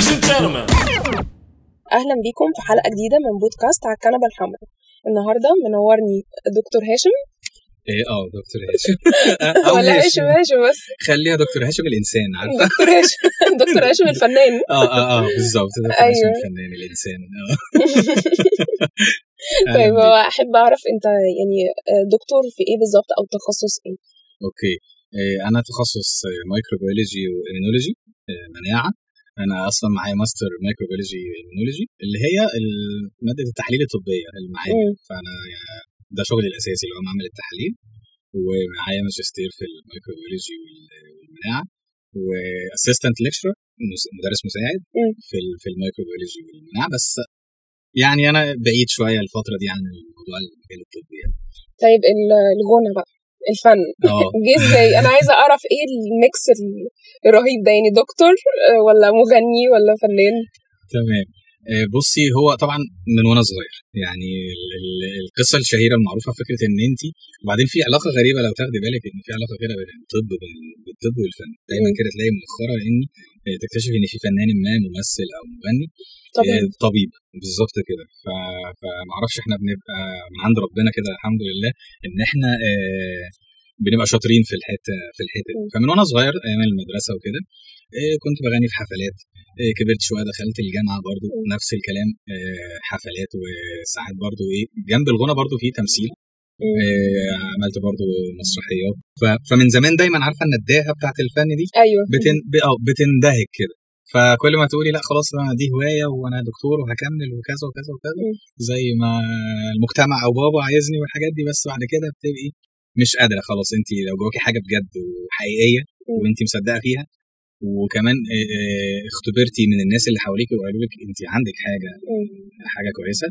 gentlemen. أهلا بيكم في حلقة جديدة من بودكاست على الكنبة الحمراء. النهارده منورني دكتور هاشم. إيه آه دكتور هاشم. أو ولا هاشم. هاشم بس. خليها دكتور هاشم الإنسان عارفة؟ دكتور هاشم. دكتور هاشم الفنان. آه آه آه بالظبط دكتور هاشم أيوة. الفنان الإنسان. آه. طيب أهلاً هو بيك. أحب أعرف أنت يعني دكتور في إيه بالظبط أو تخصص إيه؟ أوكي. أنا تخصص microbiology و immunology مناعة. أنا أصلا معايا master microbiology و immunology اللي هي مادة التحليل الطبية المعامل. فأنا ده شغلي الأساسي اللي هو معمل التحاليل ومعايا ماجستير في ال microbiology وال- والمناعة. و assistant lecturer مدرس مساعد. في في ال microbiology والمناعة. بس يعني أنا بعيد شوية الفترة دي عن الموضوع المجال الطبي يعني. طيب ال- الغنى بقى. الفن. آه. جه إزاي؟ أنا عايزة أعرف إيه الميكس ال- الرهيب ده يعني دكتور آه، ولا مغني ولا فنان؟ تمام. آه، بصي هو طبعا من وأنا صغير. يعني ال- ال- القصة الشهيرة المعروفة فكرة إن انت وبعدين في علاقة غريبة لو تاخدي بالك إن في علاقة كده بين الطب بالطب والفن. دايما. كده تلاقي مؤخرا إن آه، تكتشف إن في فنان ما ممثل أو مغني. طبعا آه، طبيب. بالظبط كده. ف- فمعرفش إحنا بنبقى من عند ربنا كده الحمد لله ان إحنا آه، بنبقى شاطرين في الحته في الحته دي. فمن وأنا صغير أيام المدرسة وكده آه، كنت بغني في حفلات. كبرت شوية دخلت الجامعة برضو. نفس الكلام حفلات وساعات برضو إيه جنب الغنى برضو في تمثيل. عملت برضو مسرحيات. فمن زمان دايما عارفة النداهة بتاعت الفن دي؟ أيوه. بتن... بتندهك كده. فكل ما تقولي لا خلاص أنا دي هواية وأنا دكتور وهكمل وكذا وكذا وكذا. زي ما المجتمع أو بابا عايزني والحاجات دي بس بعد كده بتبقي مش قادرة خلاص انت لو جواكي حاجة بجد وحقيقية. وانت مصدقة فيها وكمان آه، آه، اختبرتي من الناس اللي حواليك وقالوا لك انت عندك حاجة. حاجة كويسة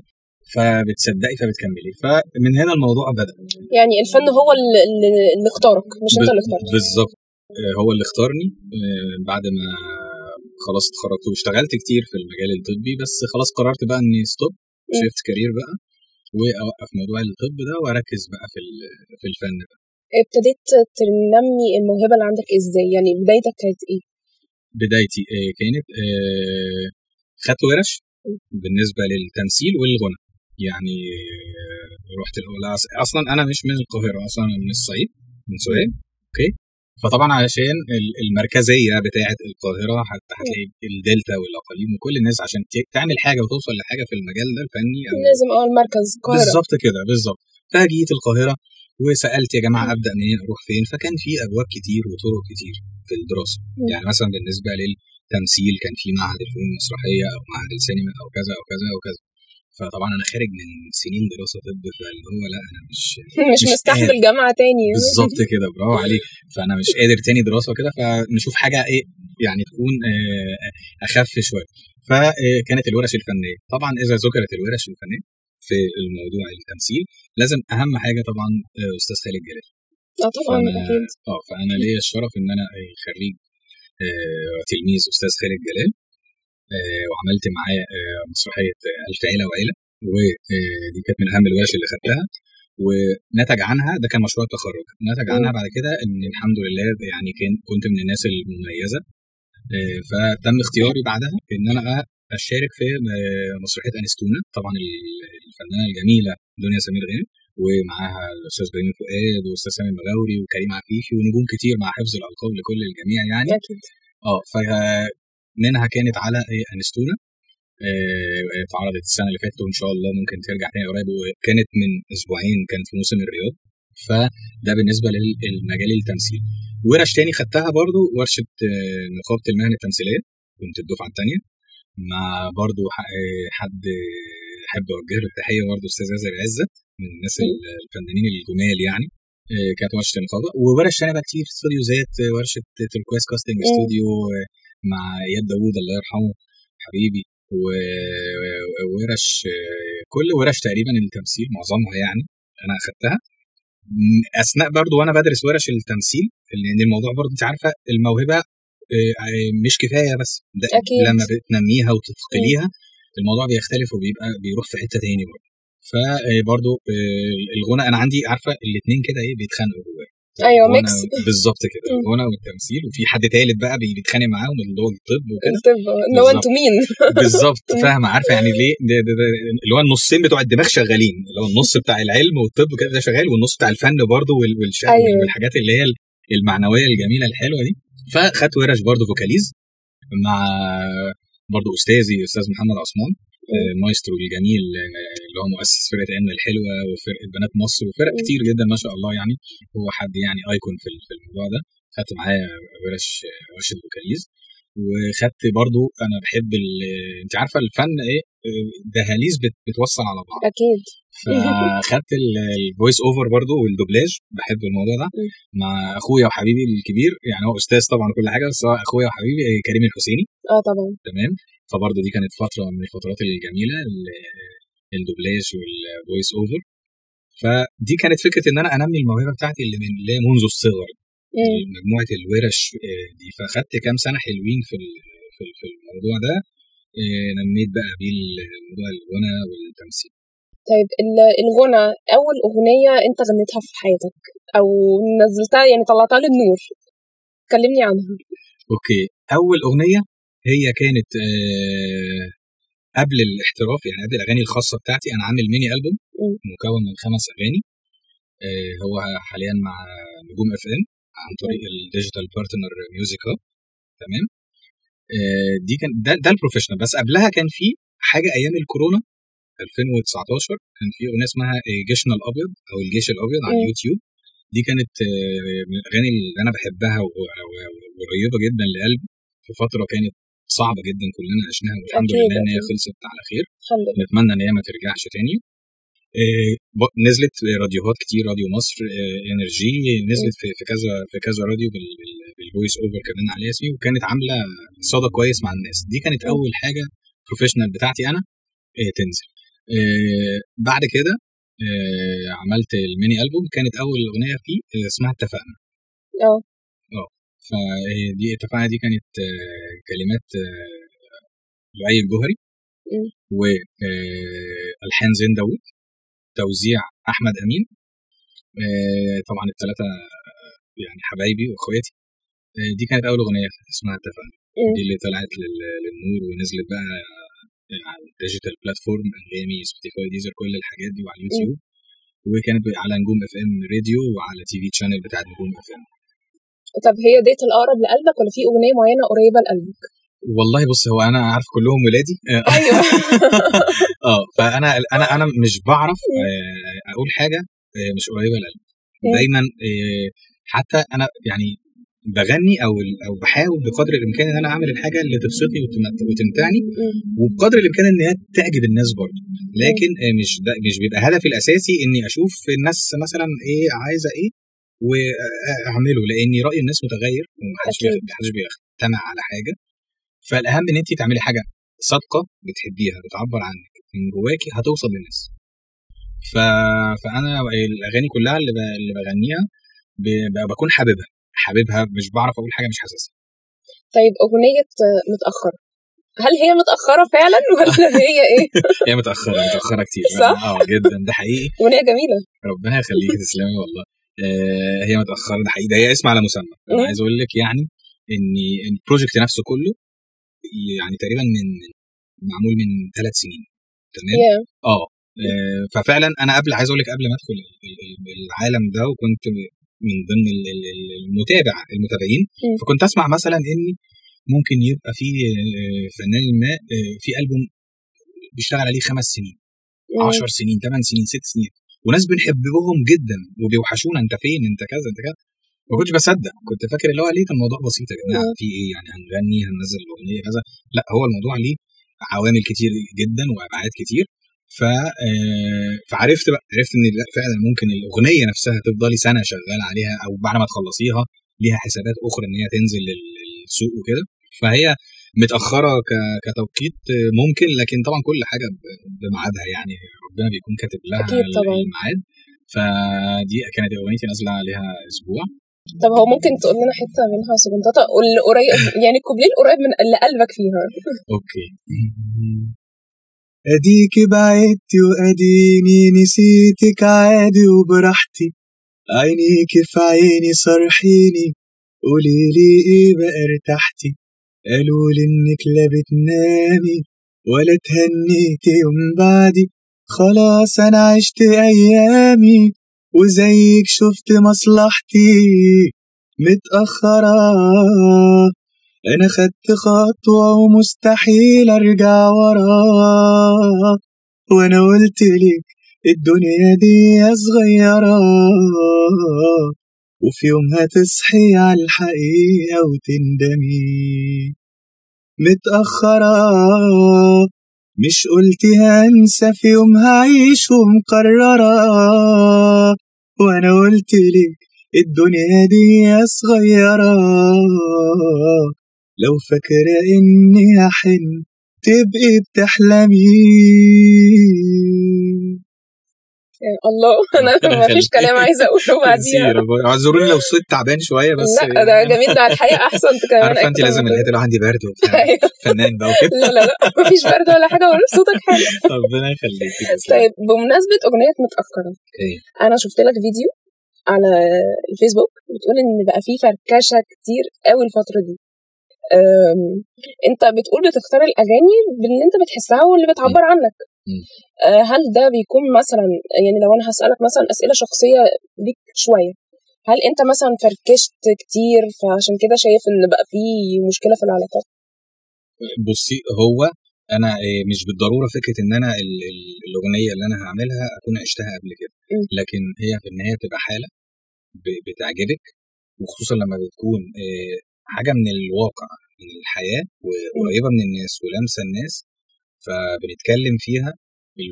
فبتصدقي فبتكملي فمن هنا الموضوع بدأ يعني الفن هو اللي, اختارك مش أنت اللي اخترته بالظبط آه، هو اللي اختارني بعد ما خلاص اتخرجت واشتغلت كتير في المجال الطبي بس خلاص قررت بقى إني stop shift career بقى وأوقف موضوع الطب ده وأركز بقى في في الفن بقى. ابتديت تنمي الموهبة اللي عندك إزاي؟ يعني بدايتك كانت إيه؟ بدايتي آه، كانت آه، خدت ورش بالنسبة للتمثيل والغنى. يعني آه، رحت أصلا أنا مش من القاهرة أصلا أنا من الصعيد من سوهاج okay؟ فطبعا علشان ال- المركزية بتاعة القاهرة حتى هتلاقي الدلتا والأقاليم وكل الناس عشان تعمل حاجة وتوصل لحاجة في المجال ده الفني أو لازم آه المركز القاهرة. بالظبط كده بالظبط. فجيت القاهرة وسألت يا جماعة أبدأ منين أروح فين؟ فكان في أبواب كتير وطرق كتير في الدراسة. مم. يعني مثلا بالنسبة للتمثيل كان في معهد الفنون المسرحية أو معهد السينما أو كذا أو كذا أو كذا. فطبعا أنا خارج من سنين دراسة طب فاللي هو لا أنا مش مش مش مستحمل جامعة تاني بالظبط كده برافو عليك. فأنا مش قادر تاني دراسة وكده فنشوف حاجة إيه يعني تكون آه، أخف شوية. فكانت الورش الفنية. طبعا إذا ذكرت الورش الفنية في الموضوع التمثيل لازم أهم حاجة طبعا آه، أستاذ خالد جلال. آه طبعا أكيد. آه فأنا ليا الشرف إن أنا خريج آه، تلميذ أستاذ خالد جلال. وعملت معاه آه، مسرحية آه، ألف عيلة وعيلة. ودي كانت من أهم الورش اللي خدتها. ونتج عنها ده كان مشروع التخرج. نتج عنها. بعد كده إن الحمد لله يعني كان كنت من الناس المميزة. آه، فتم اختياري بعدها إن أنا أشارك في آه، مسرحية أنستونا. طبعا ال- الفنانة الجميلة دنيا سمير غانم. ومعاها الأستاذ بيومي فؤاد والأستاذ سامي المغاوري وكريم عفيفي ونجوم كتير مع حفظ الألقاب لكل الجميع يعني. أكيد. آه فمنها كانت على إيه، أنستونا. آه، اتعرضت السنة اللي فاتت وإن شاء الله ممكن ترجع تاني قريب. وكانت من أسبوعين كانت في موسم الرياض. فده بالنسبة للمجال التمثيل. ورش تاني خدتها برضو ورشة آه، نقابة المهن التمثيلية كنت الدفعة الثانية مع برضو آه، حد احب اوجه له التحيه برضو أستاذ ياسر عزت من الناس ال- الفنانين الجمال يعني. كانت ورشة النقابة. وورش تانية بقى كتير استوديو ذات ورشة تركواز كاستنج. استوديو مع إياد داوود الله يرحمه حبيبي وورش آه، كل ورش تقريبا التمثيل معظمها يعني أنا أخدتها. أثناء برضو وأنا بدرس ورش التمثيل لأن الموضوع برضو أنت عارفة الموهبة آه، آه، مش كفاية بس ده أكيد. لما بتنميها وتثقليها الموضوع بيختلف وبيبقى بيروح في حتة تاني برضو. فبرضو الغنى أنا عندي عارفة الاثنين كده إيه بيتخانقوا جوايا. أيوه mix بالظبط كده. الغنى والتمثيل وفي حد تالت بقى بي- بيتخانق معاهم اللي هو الطب وكده الطب اللي هو. أنتوا مين بالظبط. فاهمة عارفة يعني ليه ده ده ده اللي هو النصين بتوع الدماغ شغالين اللي هو النص بتاع العلم والطب كده ده شغال والنص بتاع الفن برضه وال- والشعر أيوة. والحاجات اللي هي المعنوية الجميلة الحلوة دي فخدت ورش برضه vocalise مع برضه أستاذي أستاذ محمد عثمان المايسترو الجميل اللي هو مؤسس فرقة غنا الحلوة وفرقة بنات مصر وفرق. كتير جدا ما شاء الله يعني. هو حد يعني icon في ال- في الموضوع ده. خدت معاه ورش ورشة vocalise وخدت برضو أنا بحب ال- أنت عارفة الفن إيه؟ دهاليز بت- بتوصل على بعض. أكيد. فخدت ال voice over برضو والدوبلاج. بحب الموضوع ده. مع أخويا وحبيبي الكبير. يعني هو أستاذ طبعا كل حاجة بس هو أخويا وحبيبي كريم الحسيني. آه طبعا. تمام. فبرضه دي كانت فترة من الفترات الجميلة ال- الدوبلاج وال voice over فدي كانت فكرة إن أنا أنمي الموهبة بتاعتي اللي من اللي منذ الصغر. مجموعة الورش آه، دي. فأخدت كام سنة حلوين في في ال- في الموضوع ده. آه، نميت بقى بيه الموضوع الغنى والتمثيل. طيب ال- الغنى أول أغنية أنت غنيتها في حياتك أو نزلتها يعني طلعتها للنور كلمني عنها. okay. أول أغنية هي كانت آه، قبل الاحتراف يعني قبل الأغاني الخاصة بتاعتي أنا عامل mini album. مكون من خمس أغاني آه، هو حاليا مع نجوم اف ام عن طريق ال digital partner Music Hub تمام آه، دي كان ده ده ال professional بس قبلها كان في حاجة أيام الكورونا 2019 كان في أغنية اسمها جيشنا الأبيض أو الجيش الأبيض على. اليوتيوب دي كانت من الأغاني اللي أنا بحبها وقريبة جدا لقلبي في فترة كانت صعبة جدا كلنا عشناها والحمد لله إن هي. خلصت على خير. نتمنى إن هي ما ترجعش تاني. آه، نزلت راديوهات كتير راديو مصر آه، إنرجي نزلت في في كذا في كذا راديو بال- بال- بال voice over كمان على اسمي وكانت عاملة صدى كويس مع الناس. دي كانت. أول حاجة professional بتاعتي أنا آه، تنزل. بعد كده عملت الميني ألبوم كانت أول أغنية فيه اسمها اتفقنا. آه فدي اتفقنا دي كانت آه، كلمات آه، لؤي الجوهري. والحان زين داوود توزيع أحمد أمين آه، طبعا الثلاثه يعني حبايبي وإخواتي. آه، دي كانت أول أغنية اسمها اتفقنا. دي اللي طلعت لل- للنور ونزلت بقى على ال digital platform انغامي سبوتيفاي ديزر كل الحاجات دي وعلى اليوتيوب. وكانت على نجوم اف ام راديو وعلى TV channel بتاعت نجوم اف ام طب هي ديت الأقرب لقلبك ولا في أغنية معينة قريبة لقلبك؟ والله بص هو أنا عارف كلهم ولادي. أيوه. آه فأنا أنا أنا مش بعرف آه، أقول حاجة آه، مش قريبة لقلبي. دايما آه، حتى أنا يعني بغني أو أو بحاول بقدر الإمكان إن أنا أعمل الحاجة اللي تبسطني وتمت- وتمتعني. وبقدر الإمكان إن هي تعجب الناس برضه. لكن آه، مش ده مش بيبقى هدفي الأساسي إني أشوف الناس مثلا إيه عايزة إيه وأعمله لأن رأي الناس متغير ومحدش محدش بيقتنع على حاجة. فالأهم إن انت تعملي حاجة صادقة بتحبيها بتعبر عنك من جواكي هتوصل للناس. ف... فأنا الأغاني كلها اللي, ب... اللي بغنيها ب... ب- بكون حاببها. حاببها مش بعرف أقول حاجة مش حاسسها. طيب أغنية متأخرة. هل هي متأخرة فعلا ولا هي إيه؟ هي متأخرة متأخرة كتير صح؟ آه جدا ده حقيقي. أغنية جميلة. ربنا يخليكي تسلمي والله. هي متاخره ده حقيقي. ده هي اسم على مسمى. أنا عايز أقول لك يعني إن إن البروجكت نفسه كله يعني تقريبا من معمول من ثلاث سنين. تمام؟ آه. آه، ففعلا أنا قبل عايز أقول لك قبل ما أدخل ال- ال- العالم ده وكنت من ضمن ال- ال- ال- المتابع المتابعين. فكنت أسمع مثلا إن ممكن يبقى في آه، فنان ما آه، في ألبوم بيشتغل عليه خمس سنين 10 سنين 8 سنين 6 سنين. وناس بنحبهم جدا وبيوحشونا أنت فين؟ أنت كذا أنت كذا. ما كنتش بصدق كنت فاكر اللي هو ليه الموضوع بسيط يا جماعة؟ مم. في إيه يعني؟ هنغني هننزل الأغنية كذا. لا هو الموضوع ليه عوامل كتير جدا وأبعاد كتير. ف آه، فعرفت بقى عرفت إن لا فعلا ممكن الأغنية نفسها تفضلي سنة شغال عليها أو بعد ما تخلصيها ليها حسابات أخرى إن هي تنزل لل- للسوق وكده. فهي متأخرة ك- كتوقيت ممكن لكن طبعا كل حاجة ب- بميعادها يعني. ربنا بيكون كاتب لها أكيد طبعاً. الميعاد. فدي كانت أغنيتي نازلة عليها أسبوع. طب هو ممكن تقول لنا حتة منها سجنططه واللي قريب يعني الكوبليه القريب من اللي قلبك فيها. أوكي. اديكي بعدتي واديني نسيتك عادي وبراحتي عينيكي في عيني صرحيني. قوليلي إيه بقى ارتحتي. قالولي انك لا بتنامي ولا تهنيتي يوم بعدي. خلاص أنا عشت أيامي وزيك شفت مصلحتي متأخرة. أنا خدت خطوة ومستحيل أرجع ورا. وأنا قلت لك الدنيا دي صغيرة. وفي يوم هتصحي على الحقيقة وتندمي. متأخرة مش قلت هنسى في يوم هعيش ومقررة. وأنا قلت لك الدنيا دي صغيرة. لو فاكرة إني هحن تبقي بتحلمي. الله أنا ما فيش. كلام عايزه أقوله بعديها. أعذروني لو الصوت تعبان شوية بس لا ده جميل ده على الحقيقة أحسن كمان. عارفة انت لازم. اللي عندي برد وبتاع. أيوة. فنان بقى وكده. لا لا لا مفيش برد ولا حاجة ولا صوتك حلو. ربنا يخليك طيب بمناسبة أغنية متأخرة أوكي أنا شفت لك فيديو على الفيسبوك بتقول إن بقى في فركشة كتير قوي الفترة دي. أنت بتقول بتختار الأغاني باللي أنت بتحسها واللي بتعبر عنك. هل ده بيكون مثلا يعني لو أنا هسألك مثلا أسئلة شخصية ليك شوية هل أنت مثلا فركشت كتير فعشان كده شايف إن بقى في مشكلة في العلاقات؟ بصي هو أنا إيه، مش بالضرورة فكرة إن أنا ال- ال- الأغنية اللي أنا هعملها أكون عشتها قبل كده. لكن هي في النهاية بتبقى حالة بتعجبك وخصوصا لما بتكون إيه، حاجة من الواقع من الحياة وقريبه من الناس ولامسه الناس فبنتكلم فيها.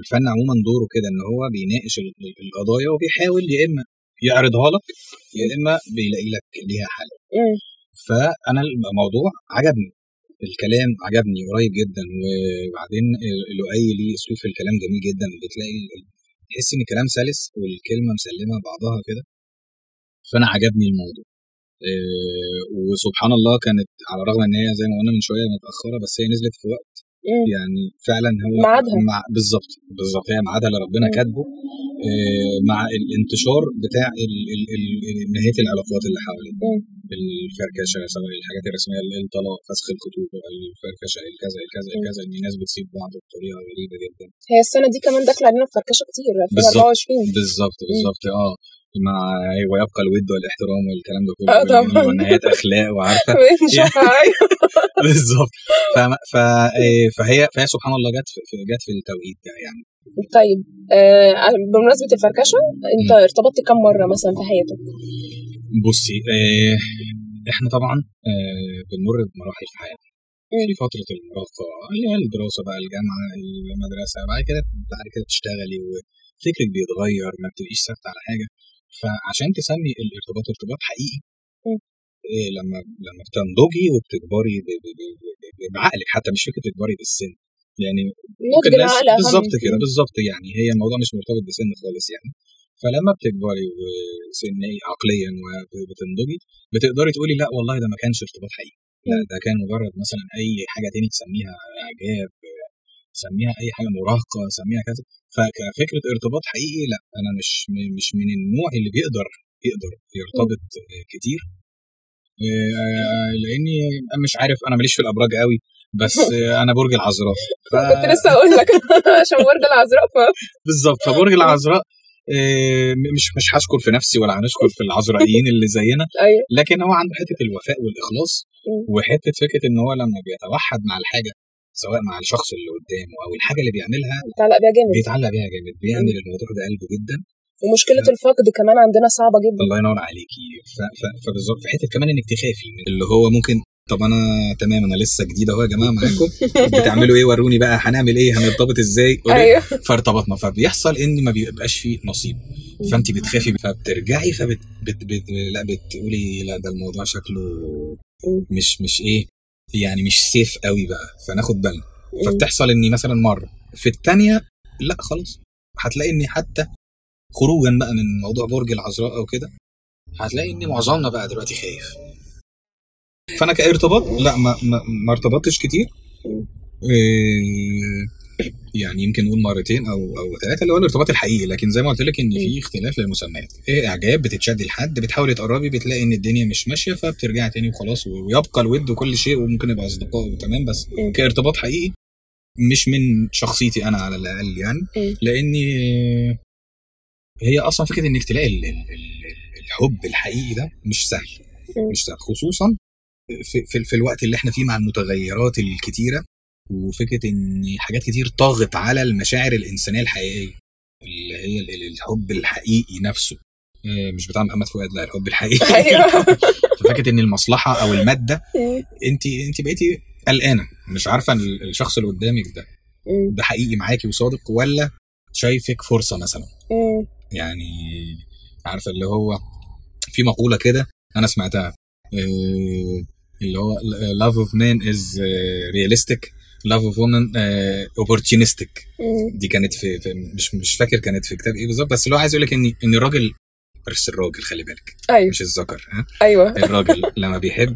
الفن عموما دوره كده إن هو بيناقش ال- ال- القضايا وبيحاول يا إما يعرضها لك يا إما بيلاقي لك ليها حل. فأنا الموضوع عجبني. الكلام عجبني قريب جدا وبعدين لؤي ليه اسلوب في الكلام جميل جدا. بتلاقي تحس إن الكلام سلس والكلمة مسلمة بعضها كده. فأنا عجبني الموضوع. إيه، وسبحان الله كانت على الرغم إن هي زي ما قلنا من شوية متأخرة بس هي نزلت في وقت مم. يعني فعلا هو ميعادها. مع بالظبط بالظبط هي ميعادها اللي ربنا. كاتبه إيه، مع الانتشار بتاع نهاية العلاقات اللي حوالينا. الفركشة سواء الحاجات الرسمية الطلاق فسخ الخطوبه الفركشة الكذا الكذا. الكذا إن الناس بتسيب بعض بطريقة غريبة جدا هي السنة دي كمان داخلة علينا فركشة كتير بالظبط. 2024 بالظبط بالظبط آه مع ويبقى الود والإحترام والكلام ده كله آه طبعا. ونهايات أخلاق وعارفة أيوة. بالظبط إيه، فهي فهي سبحان الله جت في جت في التوقيت ده يعني طيب آه بمناسبة الفركشة أنت ارتبطت كم مرة مثلا في حياتك؟ بصي إيه إحنا طبعا إيه بنمر بمراحل في حياتنا. في فترة المراهقة اللي هي الدراسة بقى الجامعة المدرسة بعد كده بعد كده بتشتغلي وفكرك بيتغير ما بتبقيش ثابتة على حاجة فعشان تسمي الارتباط ارتباط حقيقي. إيه لما لما بتنضجي وبتكبري بعقلك حتى مش فكرة تكبري بالسن يعني ممكن نضج ناس العقل أهم. بالظبط كده بالظبط يعني هي الموضوع مش مرتبط بسن خالص يعني فلما بتكبري وسن عقليا وبتنضجي بتقدري تقولي لا والله ده ما كانش ارتباط حقيقي لا ده كان مجرد مثلا أي حاجة تاني تسميها إعجاب سميها أي حاجة مراهقة سميها كذا. فكفكرة ارتباط حقيقي لا أنا مش مش من النوع اللي بيقدر يقدر يرتبط كتير. آه، لأني مش عارف أنا ماليش في الأبراج قوي بس أنا برج العذراء. ف... كنت لسه أقول لك. عشان برج العذراء ف... بالظبط. فبرج العذراء آه، مش مش هشكر في نفسي ولا هنشكر في العذرائيين اللي زينا أيوه. لكن هو عنده حتة الوفاء والإخلاص. وحتة فكرة إن هو لما بيتوحد مع الحاجة سواء مع الشخص اللي قدامه أو الحاجة اللي بيعملها متعلق بيها جامد. بيتعلق بيها جامد بيعمل الموضوع ده قلبه جدا. ومشكلة الفقد كمان عندنا صعبة جدا. الله ينور عليكي ف- ف- فبالظبط في حتة كمان إنك تخافي اللي هو ممكن طب أنا تمام أنا لسه جديد أهو يا جماعة معاكم. بتعملوا إيه؟ وروني بقى هنعمل إيه؟ هنرتبط إزاي؟ أيوه. فارتبطنا. فبيحصل إن ما بيبقاش فيه نصيب. فانت بتخافي فبترجعي فبت بت بت لا بتقولي لا ده الموضوع شكله مش مش إيه؟ يعني مش سيف قوي بقى فناخد بالنا. فبتحصل إني مثلا مرة في الثانية لا خلاص. هتلاقي إني حتى خروجا بقى من موضوع برج العذراء أو كده هتلاقي ان معظمنا بقى دلوقتي خايف. فأنا كارتباط لا ما ما, ما ارتبطتش كتير. إيه يعني يمكن نقول مرتين أو أو ثلاثة اللي هو الارتباط الحقيقي. لكن زي ما قلت لك إن في اختلاف للمسميات. إيه إعجاب بتتشدي لحد بتحاولي تقربي بتلاقي إن الدنيا مش ماشية فبترجعي تاني وخلاص ويبقى الود وكل شيء وممكن يبقى أصدقاء وتمام. بس. كارتباط حقيقي مش من شخصيتي أنا على الأقل يعني. لاني هي أصلا فكرة إنك تلاقي ال- ال- ال- الحب الحقيقي ده مش سهل. مش سهل. خصوصا في, في, في الوقت اللي إحنا فيه مع المتغيرات الكتيرة. وفكرة إن حاجات كتير طاغت على المشاعر الإنسانية الحقيقية اللي هي ال- ال- الحب الحقيقي نفسه آه، مش بتاع محمد فؤاد لا الحب الحقيقي أيوه فكرة إن المصلحة أو المادة. أنت أنت بقيتي قلقانة مش عارفة ال- الشخص اللي قدامك ده مم. ده حقيقي معاكي وصادق ولا شايفك فرصة مثلا مم. يعني عارفة اللي هو في مقولة كده أنا سمعتها آه، اللي هو love of man is آه، realistic woman آه، opportunistic. مم. دي كانت في, في مش مش فاكر كانت في كتاب إيه بالظبط بس اللي هو عايز يقول لك ان إن الراجل بس الراجل خلي بالك. أيوه. مش الذكر ها؟ أيوه. الراجل لما بيحب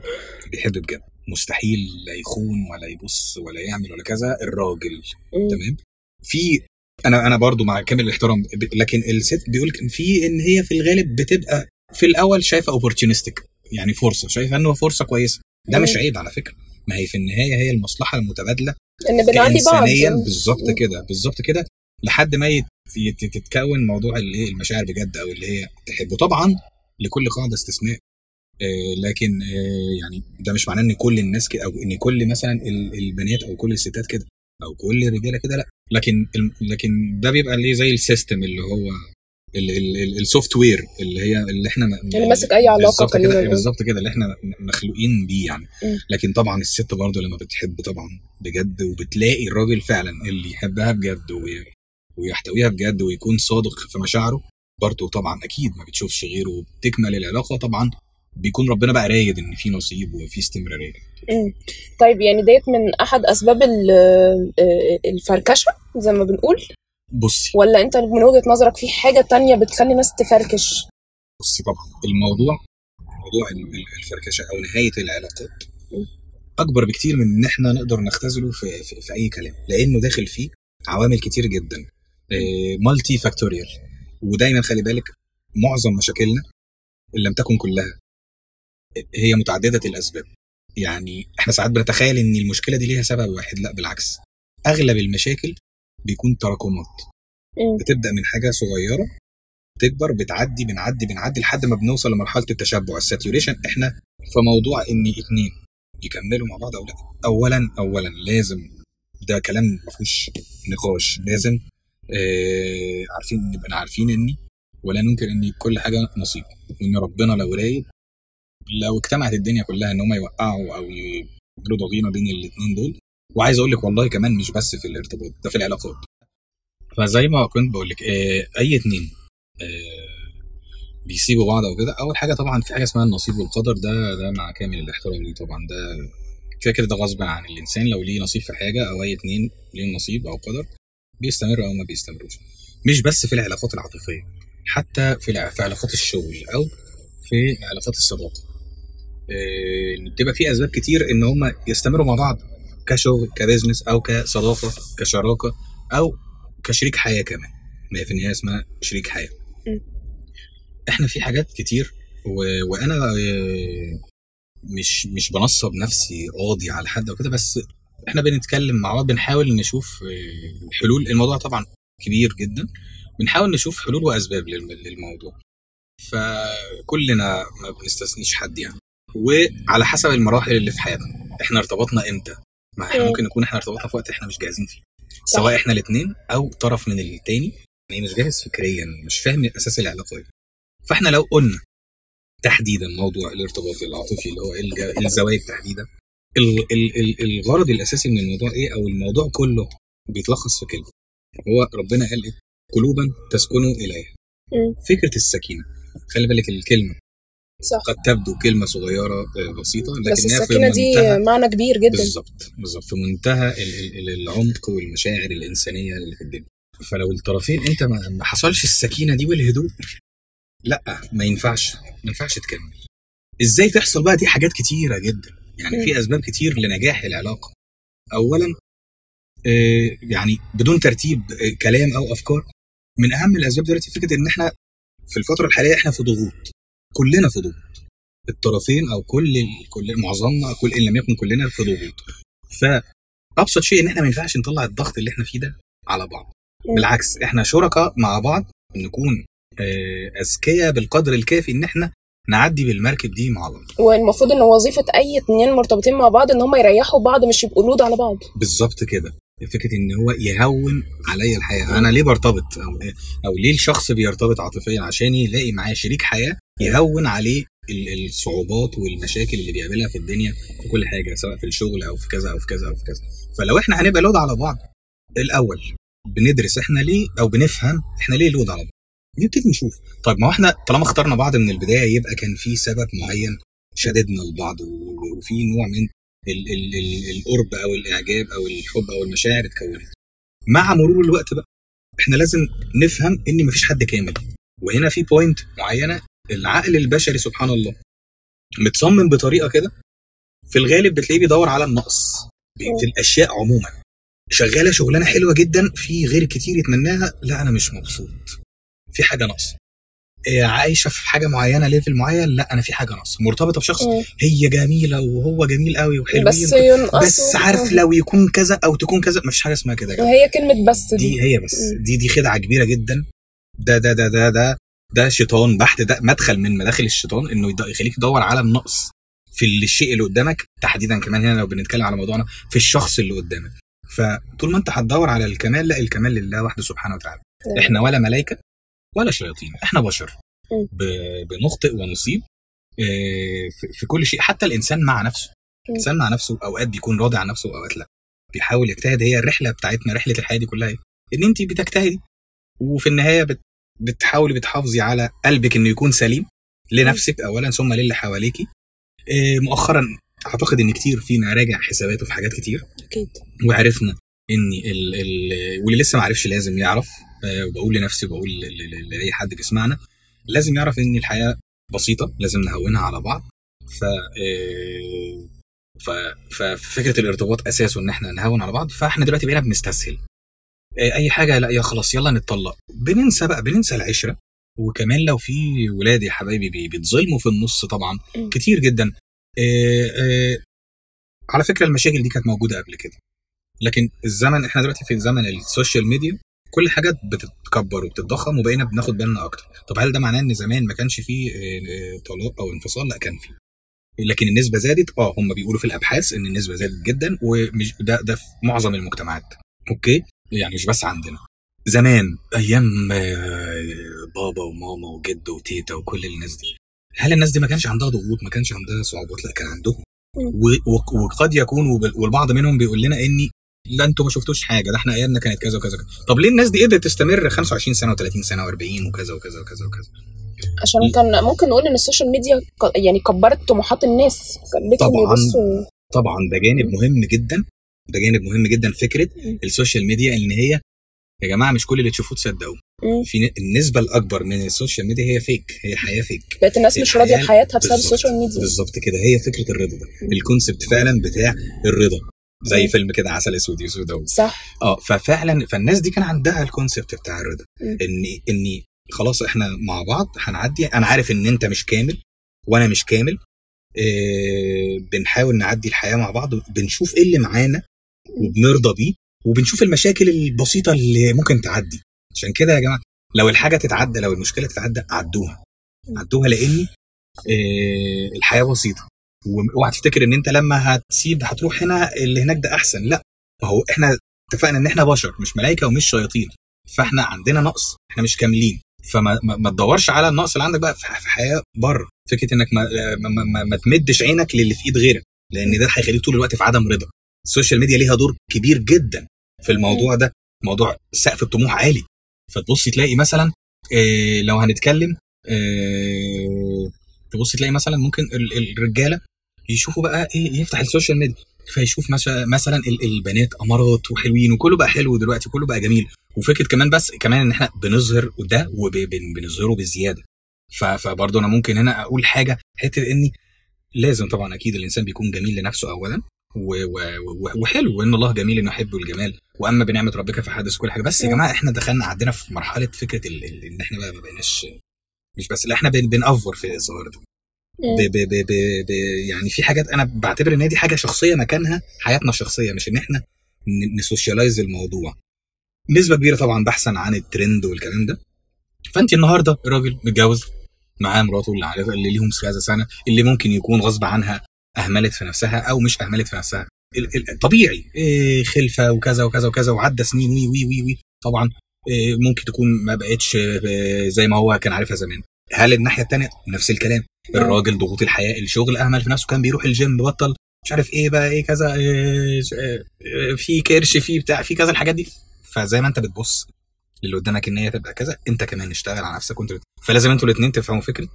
بيحب بجد. مستحيل لا يخون ولا يبص ولا يعمل ولا كذا الراجل. تمام؟ في أنا أنا برضو مع كامل الاحترام لكن الست بيقول كان في إن هي في الغالب بتبقى في الأول شايفة اوبورتونستيك يعني فرصة شايفة إنه فرصة كويسة. ده. مش عيب على فكرة. ما هي في النهاية هي المصلحة المتبادلة إن بنعدي بعض. كإنسانيا بالظبط. كده بالظبط كده لحد ما تتكون موضوع الايه المشاعر بجد أو اللي هي تحبه. طبعا لكل قاعدة استثناء آه، لكن آه، يعني ده مش معناه إن كل الناس كده أو إن كل مثلا ال- البنات أو كل الستات كده أو كل الرجالة كده لأ لكن لكن ده بيبقى اللي زي ال system اللي هو ال software اللي هي اللي إحنا اللي ماسك أي علاقة بالظبط كده نقول. بالظبط كده اللي إحنا مخلوقين بيه يعني. لكن طبعا الست برضه لما بتحب طبعا بجد وبتلاقي الراجل فعلا اللي يحبها بجد وي- ويحتويها بجد ويكون صادق في مشاعره برضه طبعا أكيد ما بتشوفش غيره وبتكمل العلاقة طبعا بيكون ربنا بقى رايد إن في نصيب وفي استمرارية مم. طيب يعني ديت من أحد أسباب آه، الفركشة زي ما بنقول بصي. ولا انت من وجهة نظرك في حاجة تانية بتخلي الناس تفركش؟ بصي طبعا الموضوع موضوع ال- ال- الفركشة أو نهاية العلاقات. أكبر بكتير من إن إحنا نقدر نختزله في, في, في أي كلام لأنه داخل فيه عوامل كتير جدا multifactorial ودايما خلي بالك معظم مشاكلنا إن لم تكن كلها هي متعددة الأسباب. يعني إحنا ساعات بنتخيل إن المشكلة دي ليها سبب واحد لأ بالعكس. أغلب المشاكل بيكون تراكمات. مم. بتبدأ من حاجة صغيرة تكبر بتعدي بنعدي بنعدي لحد ما بنوصل لمرحلة التشبع. ال saturation إحنا في موضوع إن اتنين يكملوا مع بعض أو لأ. اولا اولا لازم ده كلام ما فيهوش نقاش. لازم آه عارفين نبقى عارفين اني ولا ننكر إن كل حاجة نصيب. وإن ربنا لو رايد لو اجتمعت الدنيا كلها إن هم يوقعوا أو يعملوا ضغينه بين الاثنين دول وعايز أقول لك والله كمان مش بس في الارتباط ده في العلاقات. فزي ما كنت بقول لك آه أي اتنين آه بيسيبوا بعض أو كده أول حاجة طبعا في حاجة اسمها النصيب والقدر ده ده مع كامل الاحترام ليه طبعا ده كده كده ده غصب عن الإنسان لو ليه نصيب في حاجة أو أي اتنين ليهم نصيب أو قدر بيستمر أو ما بيستمروش. مش بس في العلاقات العاطفية حتى في في علاقات الشغل أو في علاقات الصداقة. آه، بتبقى في أسباب كتير إن هم يستمروا مع بعض. كشغل كبزنس أو كصداقة كشراكة أو كشريك حياة كمان. ما هي في النهاية اسمها شريك حياة. إحنا في حاجات كتير و... وأنا آه، مش مش بنصب نفسي قاضي على حد أو كده بس إحنا بنتكلم مع بعض بنحاول نشوف آه، حلول. الموضوع طبعا كبير جدا. بنحاول نشوف حلول وأسباب للم- للموضوع. فكلنا ما بنستثنيش حد يعني. وعلى حسب المراحل اللي في حياتنا. إحنا ارتبطنا إمتى؟ ما إحنا مم. ممكن نكون إحنا ارتبطنا في وقت إحنا مش جاهزين فيه. سواء إحنا الاثنين أو طرف من التاني. يعني مش جاهز فكريا مش فاهم أساس العلاقة إيه فاحنا لو قلنا تحديدا موضوع الارتباط العاطفي اللي هو الج- الزواج تحديدا ال- ال- ال- الغرض الأساسي من الموضوع إيه أو الموضوع كله بيتلخص في كلمة. هو ربنا قال إيه؟ قلوبا تسكنوا إليها. مم. فكرة السكينة خلي بالك الكلمة صح. قد تبدو كلمة صغيرة آه، بسيطة بس لكنها في السكينه دي معنى كبير جدا. بالظبط بالظبط في منتهى ال- ال- العمق والمشاعر الإنسانية اللي في الدنيا. فلو الطرفين أنت ما حصلش السكينة دي والهدوء لأ ما ينفعش ما ينفعش تكمل. إزاي تحصل بقى دي حاجات كتيرة جدا؟ يعني. في أسباب كتير لنجاح العلاقة. اولا آه، يعني بدون ترتيب آه، كلام أو أفكار من أهم الأسباب دلوقتي فكرة إن إحنا في الفترة الحالية إحنا في ضغوط. كلنا في ضغوط. الطرفين أو كل كل معظمنا كل إن لم يكن كلنا في ضغوط. فأبسط شيء إن إحنا ما ينفعش نطلع الضغط اللي إحنا فيه ده على بعض. بالعكس إحنا شركاء مع بعض نكون آه، أذكياء بالقدر الكافي إن إحنا نعدي بالمركب دي مع بعض. والمفروض إن وظيفة أي اتنين مرتبطين مع بعض إن هم يريحوا بعض مش يبقوا لود على بعض. بالظبط كده. فكرة إن هو يهون عليا الحياة. أنا ليه برتبط؟ أو أو ليه الشخص بيرتبط عاطفيا عشان يلاقي معاه شريك حياة؟ يهون عليه ال- الصعوبات والمشاكل اللي بيقابلها في الدنيا في كل حاجة سواء في الشغل أو في كذا أو في كذا أو في كذا. فلو إحنا هنبقى لود على بعض الأول بندرس إحنا ليه أو بنفهم إحنا ليه لود على بعض. نبتدي نشوف. طيب ما إحنا طالما اخترنا بعض من البداية يبقى كان في سبب معين شددنا لبعض وفي نوع من ال ال ال القرب أو الإعجاب أو الحب أو المشاعر اتكونت. مع مرور الوقت بقى إحنا لازم نفهم إن مفيش حد كامل. وهنا في point معينة العقل البشري سبحان الله متصمم بطريقة كده في الغالب بتلاقيه بيدور على النقص في الأشياء عموما. شغالة شغلانة حلوة جدا في غير كتير يتمناها لا أنا مش مبسوط. في حاجة ناقصة. إيه، عايشة في حاجة معينة level معين لا أنا في حاجة ناقصة. مرتبطة بشخص. هي جميلة وهو جميل قوي وحلوين بس ينقصوا. بس عارف لو يكون كذا أو تكون كذا مفيش حاجة اسمها كده. وهي كلمة بس دي. دي هي بس. دي دي خدعة كبيرة جدا. ده ده ده ده ده ده شيطان بحت ده مدخل من مداخل الشيطان إنه يخليك تدور على النقص في الشيء اللي قدامك تحديدا كمان هنا لو بنتكلم على موضوعنا في الشخص اللي قدامك. فطول ما أنت هتدور على الكمال لا الكمال لله وحده سبحانه وتعالى. إحنا ولا ملائكة ولا شياطين إحنا بشر. ب- بنخطئ ونصيب آه، في- كل شيء. حتى الإنسان مع نفسه. مم. الإنسان مع نفسه أوقات بيكون راضي عن نفسه وأوقات لا. بيحاول يجتهد. هي الرحلة بتاعتنا رحلة الحياة دي كلها إيه؟ إن انت بتجتهدي وفي النهاية بت بتحاولي بتحافظي على قلبك إنه يكون سليم لنفسك اولا ثم للي حواليكي. آه، مؤخرا أعتقد إن كتير فينا راجع حساباته في حاجات كتير. أكيد. وعرفنا إن ال ال واللي لسه ما عرفش لازم يعرف آه، وبقول لنفسي وبقول لأي حد بيسمعنا لازم يعرف إن الحياة بسيطة لازم نهونها على بعض. ف آه، ففكره الارتباط أساسه إن إحنا نهون على بعض. فإحنا دلوقتي بقينا بنستسهل. أي حاجة لا يا خلاص يلا نتطلق. بننسى بقى بننسى العشرة. وكمان لو في ولاد يا حبايبي بي- بيتظلموا في النص طبعا. كتير جدا. آه، آه، على فكرة المشاكل دي كانت موجودة قبل كده. لكن الزمن إحنا دلوقتي في زمن السوشيال ميديا كل حاجات بتتكبر وبتتضخم وبقينا بناخد بالنا أكتر. طب هل ده معناه إن زمان ما كانش فيه آه، آه، طلاق أو انفصال؟ لا كان فيه. لكن النسبة زادت. آه هم بيقولوا في الأبحاث إن النسبة زادت جدا ومش ده ده في معظم المجتمعات. أوكي؟ يعني مش بس عندنا. زمان أيام آه، بابا وماما وجد وتيتا وكل الناس دي. هل الناس دي ما كانش عندها ضغوط ما كانش عندها صعوبات؟ لا كان عندهم. وقد يكون والبعض منهم بيقول لنا إني لا أنتوا ما شفتوش حاجة ده إحنا أيامنا كانت كذا وكذا وكذا. طب ليه الناس دي قدرت تستمر 25 سنة و30 سنة و40 وكذا وكذا وكذا وكذا؟ عشان كان ممكن نقول إن السوشيال ميديا يعني كبرت طموحات الناس. خلتهم طبعاً. يبصوا طبعا ده جانب مهم جدا. ده جانب مهم جدا فكرة. السوشيال ميديا إن هي يا جماعة مش كل اللي تشوفوه تصدقوه. في النسبة الأكبر من السوشيال ميديا هي fake هي حياة fake بقت الناس مش راضية بحياتها بسبب السوشيال ميديا بالظبط كده. هي فكرة الرضا ده. ال concept فعلا بتاع الرضا. زي. فيلم كده عسل إسود إسود. صح. آه ففعلا فالناس دي كان عندها ال concept بتاع الرضا. ان إني خلاص إحنا مع بعض هنعدي. أنا عارف إن أنت مش كامل وأنا مش كامل. إيه بنحاول نعدي الحياة مع بعض. بنشوف إيه اللي معانا وبنرضى بيه وبنشوف المشاكل البسيطة اللي ممكن تعدي. عشان كده يا جماعة لو الحاجة تتعدى لو المشكلة تتعدى عدوها. عدوها لاني إيه الحياة بسيطة. واوعى تفتكر إن أنت لما هتسيب هتروح هنا اللي هناك ده أحسن. لأ ما هو إحنا اتفقنا إن إحنا بشر مش ملائكة ومش شياطين. فإحنا عندنا نقص إحنا مش كاملين. فما ما, تدورش على النقص اللي عندك بقى في حياة بره. فكرة إنك ما, ما, ما, ما تمدش عينك للي في إيد غيرك لأن ده هيخليك طول الوقت في عدم رضا. السوشيال ميديا ليها دور كبير جدا في الموضوع ده موضوع سقف الطموح عالي. فتبص تلاقي مثلا إيه لو هنتكلم إيه تبص تلاقي مثلا ممكن ال- الرجالة يشوفوا بقى إيه يفتح السوشيال ميديا فيشوف مثلا مثلا ال- البنات أمامير وحلوين وكله بقى حلو دلوقتي كله بقى جميل. وفكرة كمان بس كمان إن إحنا بنظهر ده وبنظهره بزيادة. فبرضه أنا ممكن هنا أقول حاجة حتة إني لازم طبعا أكيد الإنسان بيكون جميل لنفسه اولا. وحلو وان الله جميل إنه يحب الجمال. وأما بنعمة ربك فحدث كل حاجة. بس يا. جماعة إحنا دخلنا عندنا في مرحلة فكرة إن إحنا بقى ما بقيناش مش بس لا إحنا بن- بن over في الظاهر ده. ب ب ب ب ب يعني في حاجات أنا بعتبر إن دي حاجة شخصية مكانها حياتنا الشخصية مش إن إحنا ن- ن socialize الموضوع. نسبة كبيرة طبعا بحثا عن الترند والكلام ده. فانت النهارده راجل متجوز معاه مراته اللي اللي ليهم كذا سنة اللي ممكن يكون غصب عنها أهملت في نفسها أو مش أهملت في نفسها. طبيعي إيه خلفة وكذا وكذا وكذا وعدى سنين وي وي وي وي. طبعا إيه ممكن تكون ما بقتش إيه، زي ما هو كان عارفها زمان. هل الناحية الثانية نفس الكلام. الراجل ضغوط الحياة الشغل أهمل في نفسه كان بيروح الجيم بطل مش عارف إيه بقى إيه كذا إيه في كرش في بتاع في كذا الحاجات دي. فزي ما أنت بتبص اللي قدامك إن هي تبقى كذا أنت كمان اشتغل على نفسك وأنت فلازم أنتوا الاثنين تفهموا فكرة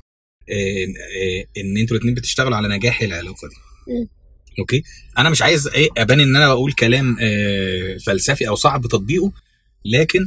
إن أنتوا الاثنين بتشتغلوا على نجاح العلاقة دي. okay أنا مش عايز إيه أبان إن أنا بقول كلام آه، فلسفي أو صعب تطبيقه لكن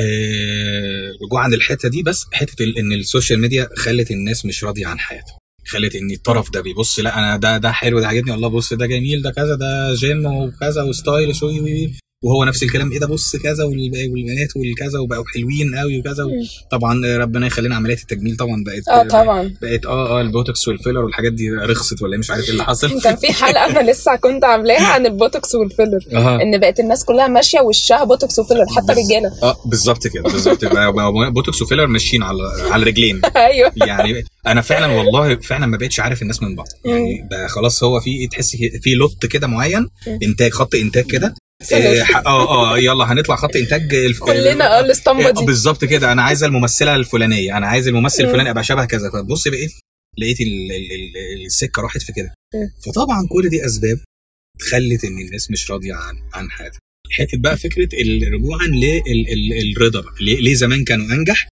آه، رجوعا للحته دي بس حتة إن السوشيال ميديا خلت الناس مش راضية عن حياتها خلت إن الطرف ده بيبص لأ أنا ده ده حلو ده عاجبني الله بص ده جميل ده كذا ده جيم وكذا و style شوي وي- وي. وهو نفس الكلام. إيه ده؟ بص كذا وال- والبنات والكذا وبقوا حلوين قوي وكذا. طبعا ربنا يخلينا عمليات التجميل طبعا بقت آه طبعا. بقت آه آه ال Botox وال filler والحاجات دي رخصت ولا إيه، مش عارف إيه اللي حصل. كان في حلقة أنا لسه كنت عاملاها عن ال Botox وال filler. آه إن بقت الناس كلها ماشية وشها Botox و filler حتى رجالة. آه بالظبط كده بالظبط. Botox و filler ماشيين على على رجلين. أيوه. يعني أنا فعلا والله فعلا ما بقتش عارف الناس من بعض. يعني بقى خلاص هو في تحس في lot كده معين. إنتاج خط إنتاج كده. آه ح- آه آه يلا هنطلع خط إنتاج الف- كلنا آه الاسطمبه آه، دي. بالظبط كده. أنا عايزه الممثلة الفلانية أنا عايز الممثل مم. الفلاني أبقى شبه كذا. فبص بقيت لقيت ال- ال- ال- السكة راحت في كده. فطبعا كل دي أسباب خلت إن الناس مش راضية عن عن حياتها. حتة بقى فكرة رجوعا للرضا ليه زمان كانوا أنجح؟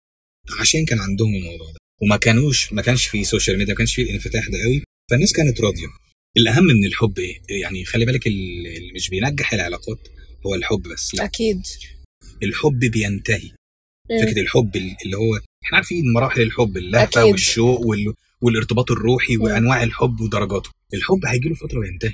عشان كان عندهم الموضوع ده. وما كانوش ما كانش في سوشيال ميديا ما كانش في الانفتاح ده قوي. فالناس كانت راضية. الأهم من الحب إيه يعني خلي بالك ال- اللي مش بينجح العلاقات هو الحب بس لا أكيد الحب بينتهي مم. فكرة الحب اللي هو إحنا عارفين مراحل الحب اللهفة أكيد. والشوق وال... والارتباط الروحي مم. وأنواع الحب ودرجاته الحب هيجي له فترة وينتهي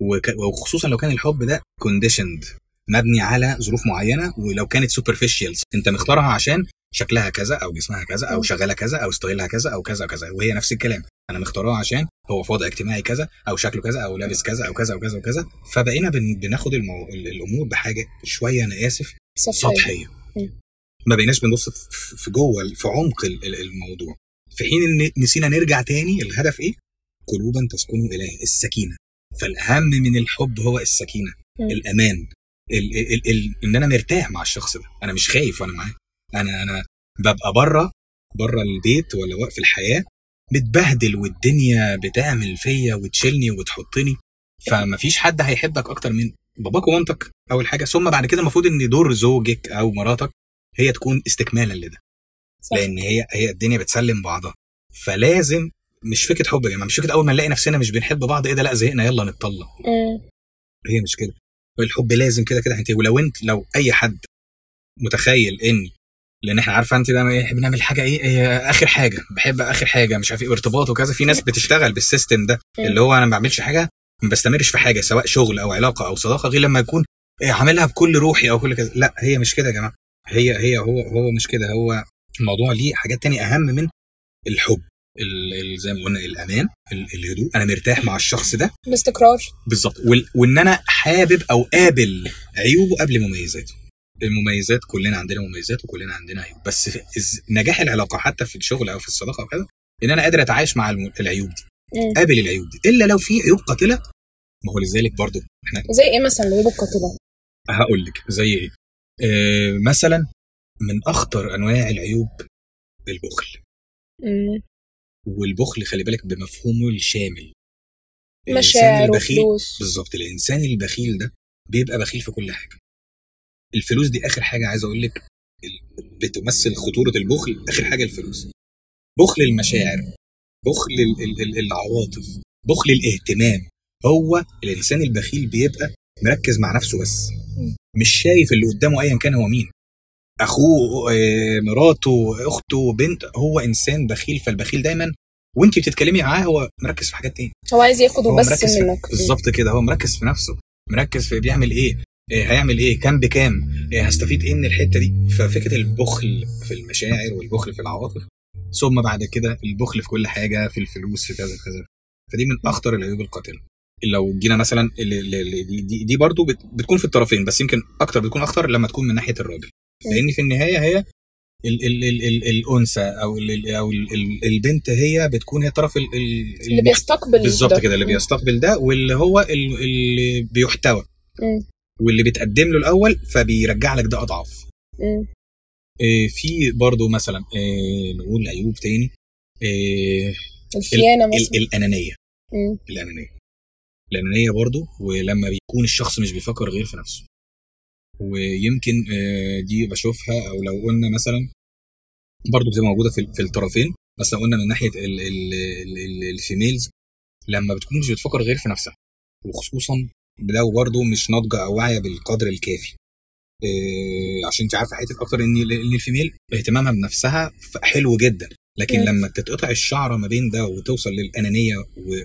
وك... وخصوصا لو كان الحب ده conditioned مبني على ظروف معينة ولو كانت superficial أنت مختارها عشان شكلها كذا أو جسمها كذا أو. شغاله كذا أو style ها كذا أو كذا وكذا وهي نفس الكلام أنا مختارها عشان هو في وضع اجتماعي كذا أو شكله كذا أو لابس كذا أو كذا وكذا وكذا فبقينا بن... بناخد المو... الأمور بحاجة شوية أنا آسف سطحية. مم. ما بقيناش بنبص في- في جوه في عمق ال- ال- الموضوع. في حين إن نسينا نرجع تاني الهدف إيه؟ قلوبا تسكنوا اليه السكينة. فالأهم من الحب هو السكينة مم. الأمان ال ال ال ال إن أنا مرتاح مع الشخص ده. أنا مش خايف وأنا معاه. أنا أنا ببقى بره بره البيت ولا وقف الحياة متبهدل والدنيا بتعمل فيا وتشيلني وتحطني فمفيش حد هيحبك أكتر من باباك ومامتك أول حاجة. ثم بعد كده المفروض إن دور زوجك أو مراتك هي تكون استكمالا لده صح. لأن هي هي الدنيا بتسلم بعضها. فلازم مش فكرة حب يا جماعة مش فكرة أول ما نلاقي نفسنا مش بنحب بعض إيه ده؟ لأ زهقنا يلا نتطلق. مم. هي مش كده. الحب لازم كده كده. ولو أنت لو أي حد متخيل إن لأن إحنا عارفة انت ده إيه، بنعمل حاجة إيه, إيه آخر حاجة بحب آخر حاجة مش عارف إيه ارتباط وكذا في ناس بتشتغل بالسيستم ده مم. اللي هو أنا ما بعملش حاجة ما بستمرش في حاجة سواء شغل أو علاقة أو صداقة غير لما يكون إيه عاملها بكل روحي أو كل كذا. لأ هي مش كده يا جماعة. هي هي هو هو مش كده. هو الموضوع ليه حاجات تانية أهم من الحب ال- ال- زي ما قلنا الأمان ال- الهدوء. أنا مرتاح مع الشخص ده. باستقرار بالظبط. وإن أنا حابب أو قابل عيوبه قبل مميزاته. المميزات كلنا عندنا مميزات وكلنا عندنا عيوب. بس نجاح العلاقة حتى في الشغل أو في الصداقة أو كده إن أنا قادر أتعايش مع العيوب دي. قابل العيوب دي. إلا لو في عيوب قاتلة ما هو لذلك برضو إحنا زي إيه مثلا العيوب القاتلة؟ هقول لك زي إيه. آه مثلا من أخطر أنواع العيوب البخل. مم. والبخل خلي بالك بمفهومه الشامل. مشاعر وفلوس. بالظبط الإنسان البخيل ده بيبقى بخيل في كل حاجة. الفلوس دي آخر حاجة عايز أقول لك بتمثل خطورة البخل آخر حاجة الفلوس. بخل المشاعر بخل ال- ال- ال- العواطف بخل الاهتمام. هو الإنسان البخيل بيبقى مركز مع نفسه بس. مش شايف اللي قدامه ايا كان هو مين. أخوه آه، مراته أخته بنت هو إنسان بخيل فالبخيل دايما وانت بتتكلمي معاه هو مركز في حاجات تاني هو عايز ياخد في منك. بالظبط كده هو مركز في نفسه مركز في بيعمل إيه. هيعمل إيه؟ كام بكام؟ إيه هستفيد إيه من الحتة دي؟ ففكرة البخل في المشاعر والبخل في العواطف ثم بعد كده البخل في كل حاجة في الفلوس في كذا كذا. فدي من أخطر العيوب القاتلة. لو جينا مثلا دي, دي, برضو بت- بتكون في الطرفين بس يمكن أكتر بتكون اخطر لما تكون من ناحية الراجل. لأن في النهاية هي ال ال ال ال الأنثى أو ال ال أو ال ال البنت هي بتكون هي الطرف ال ال اللي بيستقبل بالظبط ده. كده اللي. بيستقبل ده واللي هو ال- اللي بيحتوى. واللي بيتقدم له الأول فبيرجع لك ده أضعاف. إيه في برضو مثلا إيه نقول عيوب تاني. إيه الخيانة ال- مثلا. الأنانية. مم. الأنانية. الأنانية برضو ولما بيكون الشخص مش بيفكر غير في نفسه. ويمكن آه، دي بشوفها أو لو قلنا مثلا برضو بتبقى موجودة في في الطرفين. بس لو قلنا من ناحية ال- ال- ال- ال- الفيميلز لما بتكون مش بتفكر غير في نفسها وخصوصا لو برضو مش ناضجة أو واعية بالقدر الكافي. إيه عشان انت عارفة حتة أكتر إن إن الفيميل اهتمامها بنفسها حلو جدا. لكن. لما تتقطع الشعرة ما بين ده وتوصل للأنانية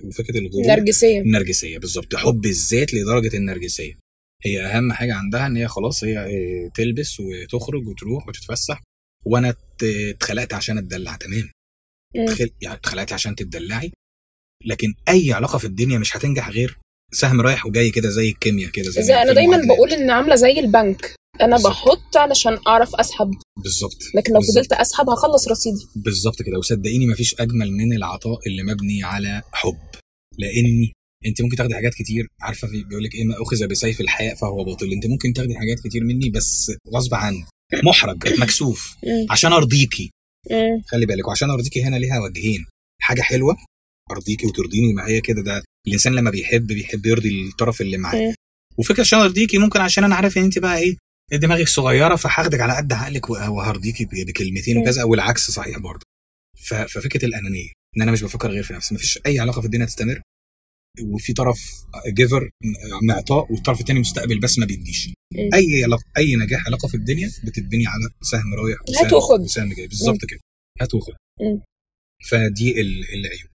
وفكرة الغرور. نرجسيه النرجسية بالظبط. حب الذات لدرجة النرجسية. هي أهم حاجة عندها إن هي خلاص هي إيه، تلبس وتخرج وتروح وتتفسح. وأنا ات- اتخلقت عشان أتدلع تمام. يعني اتخلقتي عشان تتدلعي. لكن أي علاقة في الدنيا مش هتنجح غير سهم رايح وجاي كده زي الكيمياء كده زي زي أنا دايما المعادلات. بقول ان عاملة زي البنك أنا بالظبط. بحط علشان أعرف أسحب بالظبط لكن لو. فضلت أسحب هخلص رصيدي بالظبط كده وصدقيني مفيش أجمل من العطاء اللي مبني على حب لأني أنت ممكن تاخدي حاجات كتير عارفة في بيقول لك إيه ما أخذ بسيف الحياء فهو باطل أنت ممكن تاخدي حاجات كتير مني بس غصب عنك محرج مكسوف. عشان أرضيكي. خلي بالك وعشان أرضيكي هنا ليها وجهين حاجة حلوة أرضيكي وترضيني ما هي كده ده الإنسان لما بيحب بيحب يرضي الطرف اللي معاه مم. وفكرة عشان ارضيكي ممكن عشان أنا عارف إن انت بقى إيه دماغك صغيرة فهاخدك على قد عقلك وه- وهرضيكي بكلمتين مم. وكذا والعكس صحيح برضه ففكرة الأنانية إن أنا مش بفكر غير في نفسي مفيش أي علاقة في الدنيا تستمر وفي طرف جيفر معطاء والطرف الثاني مستقبل بس ما بيديش مم. أي علاقة أي نجاح علاقة في الدنيا بتتبني على سهم رايح وسهم. وسهم جاي بالظبط كده هات وخد. فدي ال- العيوب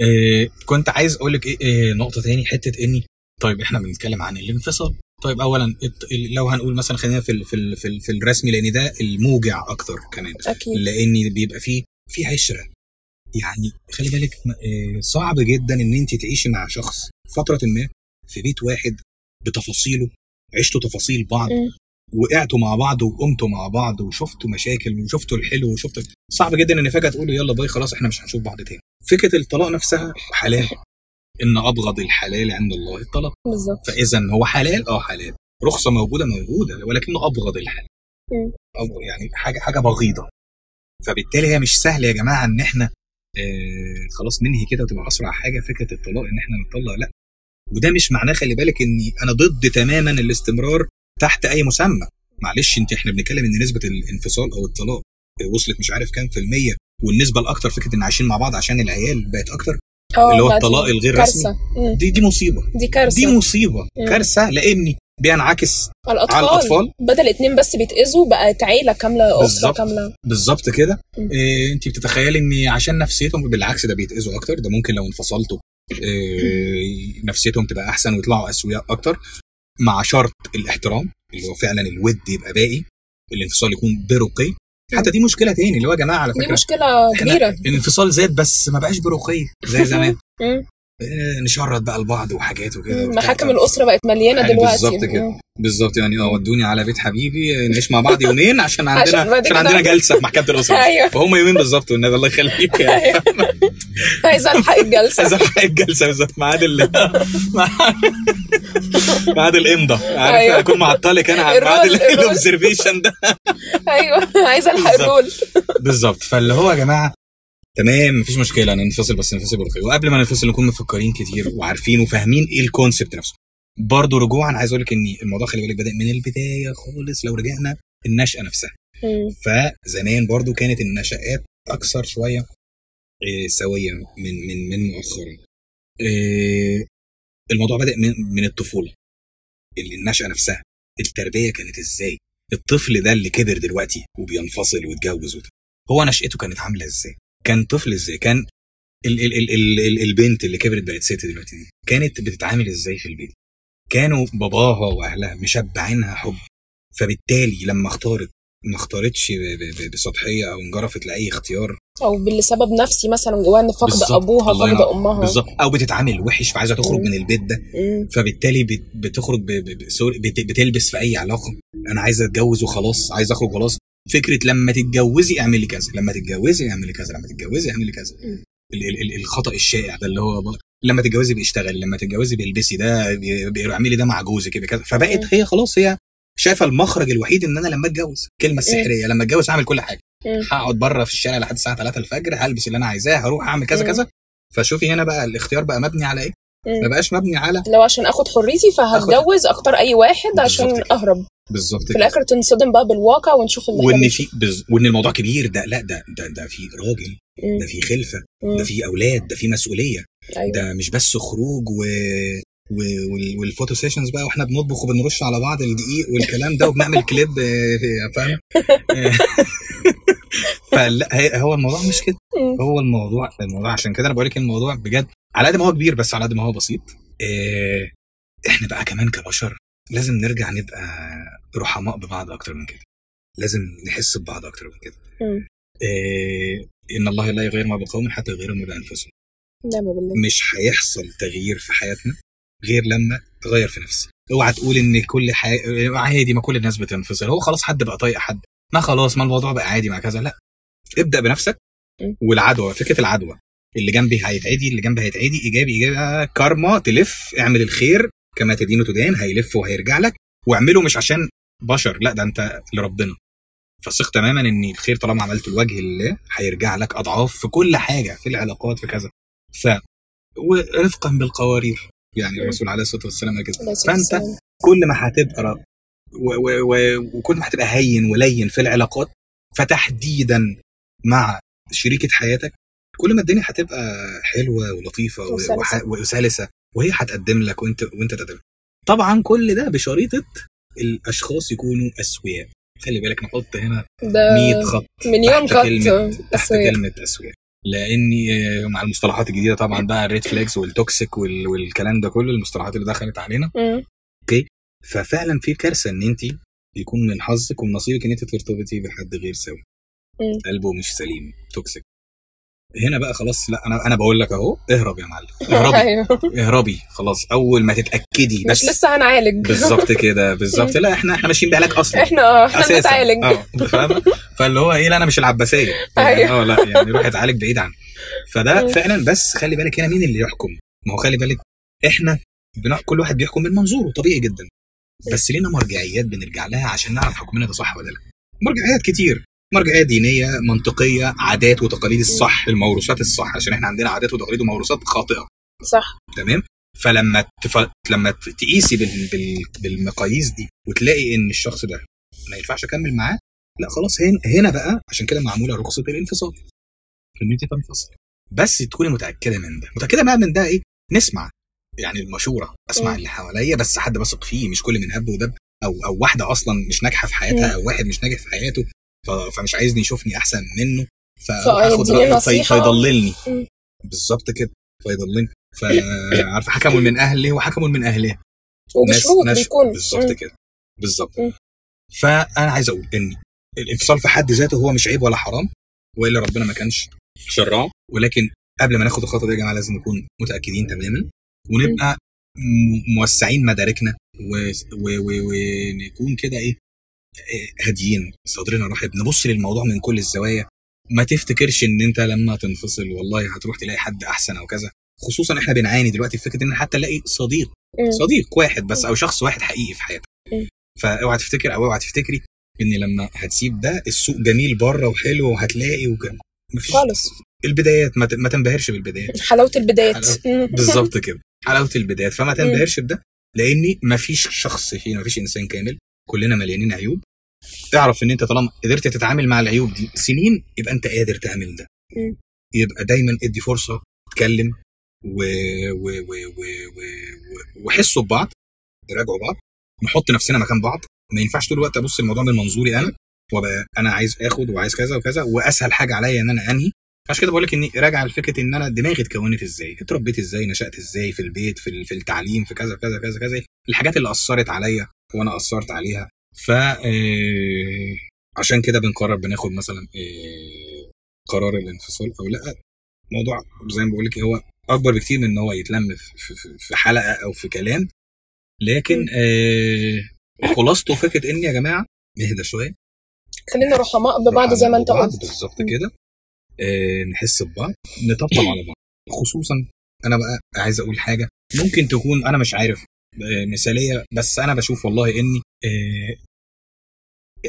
إيه كنت عايز أقول لك إيه, إيه نقطة تاني حتة إني طيب إحنا بنتكلم عن الانفصال. طيب اولا لو هنقول مثلا خلينا في ال في ال في, ال في الرسمي لأن ده الموجع أكتر كمان. أكيد. لأن بيبقى فيه في عشرة. يعني خلي بالك إيه، صعب جدا إن أنت تعيشي مع شخص فترة ما في بيت واحد بتفاصيله عشتوا تفاصيل بعض. وقعتوا مع بعض وقمتوا مع بعض وشفتوا مشاكل وشفتوا الحلو وشفتوا صعب جدا إن فجأة تقولوا يلا باي خلاص إحنا مش هنشوف بعض تاني. فكرة الطلاق نفسها حلال. إن أبغض الحلال عند الله الطلاق. بالظبط. فإذا هو حلال؟ آه حلال. رخصة موجودة موجودة ولكنه أبغض الحلال. أو يعني حاجة حاجة بغيضة. فبالتالي هي مش سهل يا جماعة إن إحنا آه خلاص ننهي كده وتبقى أسرع حاجة فكرة الطلاق إن إحنا نطلق. لا. وده مش معناه خلي بالك إني أنا ضد تماما الاستمرار تحت أي مسمى. معلش أنت إحنا بنتكلم إن نسبة الانفصال أو الطلاق وصلت مش عارف كام في المية والنسبة الأكتر فكرة إن عايشين مع بعض عشان العيال بقت أكتر؟ آه اللي هو الطلاق الغير كارثه مم. دي دي مصيبة. دي كارثة. دي مصيبة. مم. كارثة لاني بينعكس على على الأطفال. بدل اتنين بس بيتأذوا بقت عيلة كاملة أسرة. كاملة. بالظبط كده. إيه أنت بتتخيلي إن عشان نفسيتهم بالعكس ده بيتأذوا أكتر. ده ممكن لو انفصلتوا إيه نفسيتهم تبقى أحسن ويطلعوا أسوياء أكتر. مع شرط الاحترام اللي هو فعلا الود يبقى باقي الانفصال يكون برقي حتى دي مشكلة تاني اللي هو يا جماعة على دي فكره مشكلة إحنا كبيرة. الانفصال زاد بس ما بقاش برقي زي زمان. إيه نشرد بقى لبعض وحاجات وكده. محاكم الأسرة بقت مليانة يعني دلوقتي بالظبط كده. بالظبط يعني آه ودوني على بيت حبيبي نعيش مع بعض يومين عشان عندنا عشان عشان عندنا جلسة في محكمة الأسرة أيوة. فهم يومين بالظبط والنبي الله يخليك يعني أيوة. عايزه الحق الجلسة عايز الحق الجلسة بالظبط ميعاد ال ميعاد الامضاء عارف أيوة. أكون معطلك أنا على ميعاد. ال observation ده أيوه عايزه الحق. الرول بالظبط فاللي هو يا جماعة تمام مفيش مشكلة ننفصل بس ننفصل برقي وقبل ما ننفصل نكون مفكرين كتير وعارفين وفاهمين إيه ال concept نفسه. برضه رجوعا عايز أقول لك إن الموضوع خلي بالك بدأ من البداية خالص لو رجعنا النشأة نفسها. فزمان برضو كانت النشآت أكثر شوية إيه، سوية من من من مؤخرا. إيه، الموضوع بدأ من من الطفولة. اللي النشأة نفسها. التربية كانت إزاي؟ الطفل ده اللي كبر دلوقتي وبينفصل ويتجوز وده هو نشأته كانت عاملة إزاي؟ كان طفل إزاي كان ال ال ال ال ال البنت اللي كبرت بقت ست دلوقتي دي كانت بتتعامل إزاي في البيت كانوا باباها واهلها مشبعينها حب فبالتالي لما اختارت ما اختارتش بسطحية أو انجرفت لأي اختيار أو بالسبب نفسي مثلا جواها إن بالظبط. أبوها ينور. أمها بالظبط أو بتتعامل وحش فعايزة تخرج مم. من البيت ده مم. فبالتالي بت- بتخرج ب- ب- بتلبس في أي علاقة أنا عايزة أتجوز وخلاص عايزة أخرج وخلاص فكرة لما تتجوزي اعملي كذا لما تتجوزي اعملي كذا لما تتجوزي اعملي كذا مم. ال- ال- ال- الخطأ الشائع ده اللي هو لما تتجوزي بيشتغل لما تتجوزي بيلبسي ده بي- بي- اعملي ده مع جوزك كده. فبقت هي خلاص هي شايفة المخرج الوحيد ان أنا لما اتجوز الكلمة السحريه لما اتجوز هعمل كل حاجة. هقعد بره في الشارع لحد الساعة 3 الفجر هلبس اللي أنا عايزاه هروح اعمل كذا. كذا فشوفي هنا بقى الاختيار بقى مبني على إيه. ما بقاش مبني على لو عشان اخد حريتي فهتجوز اختار اي واحد عشان. اهرب بالظبط في الآخر تنصدم بقى بالواقع ونشوف اللي وإن في بز... وإن الموضوع كبير ده لأ ده ده ده في راجل مم. ده في خلفة مم. ده في أولاد ده في مسؤولية. أيوه. ده مش بس خروج و... و... وال- وال photo sessions بقى وإحنا بنطبخ وبنرش على بعض الدقيق والكلام ده وبنعمل كليب آه، فاهم؟ آه، فلأ هي- هو الموضوع مش كده. هو الموضوع الموضوع عشان كده أنا بقول لك الموضوع بجد على قد ما هو كبير بس على قد ما هو بسيط آه، إحنا بقى كمان كبشر لازم نرجع نبقى رحماء ببعض أكتر من كده. لازم نحس ببعض أكتر من كده. آه، إن الله لا يغير ما بقوم حتى يغيروا ما بأنفسهم. مش هيحصل تغيير في حياتنا غير لما اغير في نفسي. اوعى تقول إن كل حاجة عادي ما كل الناس بتنفصل. هو خلاص حد بقى طايق حد. ما خلاص ما الموضوع بقى عادي مع كذا. لا. ابدأ بنفسك. والعدوى فكرة العدوى. اللي جنبي هيتعدي اللي جنبي هيتعدي إيجابي إيجابي. آه، كارما تلف اعمل الخير كما تدين تدان هيلف وهيرجع لك واعمله مش عشان بشر لا ده انت لربنا فثق تماما إن الخير طالما عملته لوجه الله هيرجع لك أضعاف في كل حاجة في العلاقات في كذا ف ورفقا بالقوارير يعني. الرسول عليه الصلاة والسلام كده فأنت. كل ما هتبقى و و و وكل ما هتبقى هين ولين في العلاقات فتحديدا مع شريكة حياتك كل ما الدنيا هتبقى حلوة ولطيفة و- وسلسة. وح- وسلسة وهي هتقدم لك وأنت وأنت تقدم طبعا كل ده بشريطة الأشخاص يكونوا أسوياء خلي بالك نحط هنا ده 100 خط مليون تحت خط كلمة تحت. كلمة أسوياء لأني آه، مع المصطلحات الجديدة طبعا بقى ال red flags وال toxic وال- والكلام ده كله المصطلحات اللي دخلت علينا مم. ففعلا في كارثة إن انت يكون من حظك ومن نصيبك إن انت ترتبطي بحد غير سوي. قلبه مش سليم توكسيك هنا بقى خلاص لا أنا أنا بقول لك أهو اهرب يا معلم اهربي أيوه. اهربي خلاص أول ما تتأكدي مش بس. لسه هنعالج. بالظبط كده بالظبط. لا إحنا إحنا ماشيين بعلاج أصلا. إحنا آه إحنا بنتعالج. آه فاهمة؟ فاللي هو إيه لا أنا مش العباسية. يعني أيوه. آه لا يعني روح اتعالج بعيد عنه. فده مم. فعلا بس خلي بالك هنا مين اللي يحكم؟ ما هو خلي بالك إحنا. كل واحد بيحكم من منظوره طبيعي جدا. بس لينا مرجعيات بنرجع لها عشان نعرف حكمنا ده صح ولا لا؟ مرجعيات كتير. مرجعيات دينية منطقية عادات وتقاليد الصح الموروثات الصح عشان إحنا عندنا عادات وتقاليد وموروثات خاطئة. صح. تمام؟ فلما تف... لما تقيسي بال... بال... بالمقاييس دي وتلاقي إن الشخص ده ما ينفعش أكمل معاه لا خلاص هنا هنا بقى عشان كده معمولة رخصة الانفصال. إن أنت تنفصل بس تكوني متأكدة من ده. متأكدة بقى من ده إيه؟ نسمع. يعني المشورة. أسمع مم. اللي حواليا بس حد بثق فيه مش كل من هب ودب أو أو واحدة أصلا مش ناجحة في حياتها مم. أو واحد مش ناجح في حياته. فمش عايزني يشوفني أحسن منه فاخد رأيه في... فيضللني. بالظبط كده فيضلني فعارفه حكموا من أهله وحكموا من اهله وبشروط بيكون. بالظبط. كده. بالظبط. فأنا عايز أقول إن الانفصال في حد ذاته هو مش عيب ولا حرام وإلا ربنا ما كانش شرعه ولكن قبل ما ناخد الخطوة دي يا جماعة لازم نكون متأكدين تماما ونبقى م- موسعين مداركنا ونكون كده إيه هاديين صدرنا رحب نبص للموضوع من كل الزوايا. ما تفتكرش إن أنت لما تنفصل والله هتروح تلاقي حد أحسن أو كذا. خصوصا إحنا بنعاني دلوقتي في فكرة إن حتى نلاقي صديق. مم. صديق واحد بس أو شخص واحد حقيقي في حياتك. مم. فأوعى تفتكر أو أوعى تفتكري إن لما هتسيب ده السوق جميل بره وحلو وهتلاقي وك... مفيش. خالص. البدايات ما, تنبهرش بالبدايات. حلاوة البدايات. بالظبط كده. حلاوة البدايات. فما تنبهرش بده لأن مفيش شخص فينا مفيش إنسان كامل. كلنا مليانين عيوب. اعرف إن أنت طالما قدرت تتعامل مع العيوب دي سنين يبقى أنت قادر تعمل ده. يبقى دايما ادي فرصة تتكلم و... و... و... و... و... وحسوا ببعض نراجعوا بعض نحط نفسنا مكان بعض. ما ينفعش طول الوقت أبص الموضوع من منظوري أنا وأبقى أنا عايز آخد وعايز كذا وكذا وأسهل حاجة عليا إن أنا أنهي. عشان كده بقول لك إني راجع لفكره إن أنا دماغي اتكونت إزاي اتربيت إزاي نشأت إزاي في البيت في في التعليم في كذا كذا كذا كذا الحاجات اللي أثرت عليا. وأنا اثرت عليها. ف آه، عشان كده بنقرر بناخد مثلا آه، قرار الانفصال أو لأ. موضوع زي ما بقول لك هو أكبر بكتير من إن هو يتلم في- حلقة أو في كلام. لكن آه، خلاصته فكره إن يا جماعة نهدى شوية. خلينا رحماء ببعض زي ما أنت قلت. بالظبط كده. نحس ببعض نطبطب على بعض. خصوصا أنا بقى عايز أقول حاجة. ممكن تكون أنا مش عارف مثالية. بس أنا بشوف والله إني آه،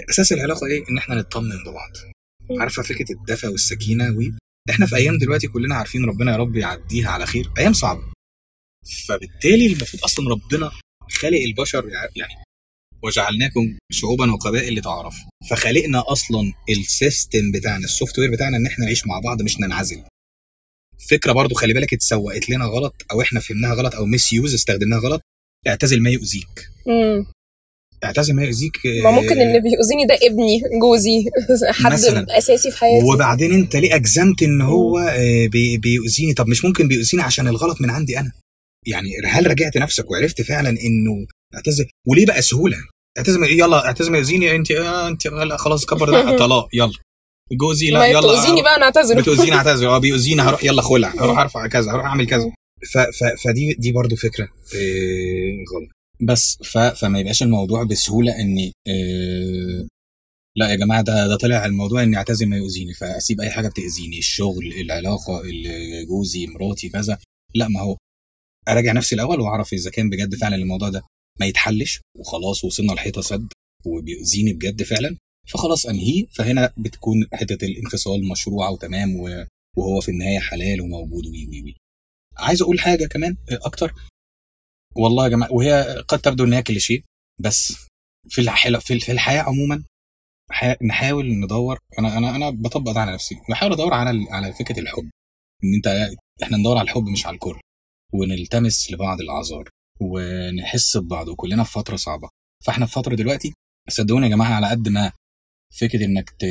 أساس العلاقة إيه؟ إن إحنا نطمن ببعض. عارفة فكرة الدفى والسكينة؟ و إحنا في أيام دلوقتي كلنا عارفين ربنا يا رب يعديها على خير. أيام صعبة. فبالتالي المفروض أصلا ربنا خالق البشر يعني وجعلناكم شعوبا وقبائل لتعارفوا. فخلقنا أصلا ال system بتاعنا ال software بتاعنا إن إحنا نعيش مع بعض مش ننعزل. فكرة برضو خلي بالك اتسوقت لنا غلط أو إحنا فهمناها غلط أو misuse استخدمناها غلط. اعتزل ما يؤذيك. مم. اعتزل ما يؤذيك ما ممكن اللي بيؤذيني ده ابني جوزي حد مثلاً. اساسي في حياتي. وبعدين انت ليه أجزمت إن هو آه، بي- بيؤذيني؟ طب مش ممكن بيؤذيني عشان الغلط من عندي أنا؟ يعني هل رجعت نفسك وعرفت فعلا إنه اعتذر وليه بقى سهولة؟ اعتذر يلا اعتذر ما يؤذيني انت آه انت لا خلاص كبر ده طلاق يلا. جوزي لا يلا بتؤذيني بقى نعتذر بتؤذيني اعتذر آه بيؤذيني هروح يلا خلع هروح ارفع كذا هروح اعمل كذا. ف ف فدي دي برضو فكرة آه غلط. بس ف فما يبقاش الموضوع بسهولة اني آه لا يا جماعة ده ده طلع الموضوع إني أعتزل ما يؤذيني فأسيب أي حاجة بتأذيني الشغل العلاقة ال- جوزي مراتي كذا. لا ما هو أراجع نفسي الأول وأعرف إذا كان بجد فعلا الموضوع ده ما يتحلش وخلاص وصلنا لحيطة سد وبيؤذيني بجد فعلا فخلاص أنهيه. فهنا بتكون حتة الانفصال مشروعة وتمام وهو في النهاية حلال وموجود وي وي وي عايز أقول حاجة كمان أكتر. والله يا جماعة وهي قد تبدو إن هي كليشيه بس في في الحياة عموما نحاول ندور. أنا أنا أنا بطبق ده على نفسي. بحاول أدور على على فكرة الحب. إن أنت إحنا ندور على الحب مش على الكره. ونلتمس لبعض الأعذار. ونحس ببعض وكلنا في فترة صعبة. فإحنا في فترة دلوقتي صدقوني يا جماعة على قد ما فكرة إنك ت...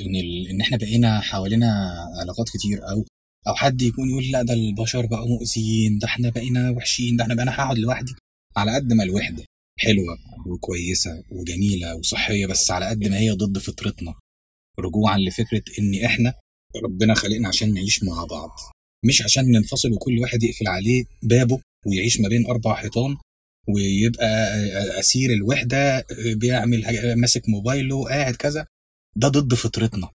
إن ال... إن إحنا بقينا حوالينا علاقات كتير أو أو حد يكون يقول لا ده البشر بقوا مؤذيين ده إحنا بقينا وحشين ده إحنا بقينا هقعد لوحدي. على قد ما الوحدة حلوة وكويسة وجميلة وصحية بس على قد ما هي ضد فطرتنا. رجوعا لفكرة إن إحنا ربنا خلقنا عشان نعيش مع بعض. مش عشان ننفصل وكل واحد يقفل عليه بابه ويعيش ما بين أربع حيطان ويبقى أسير الوحدة بيعمل ماسك موبايله قاعد كذا. ده ضد فطرتنا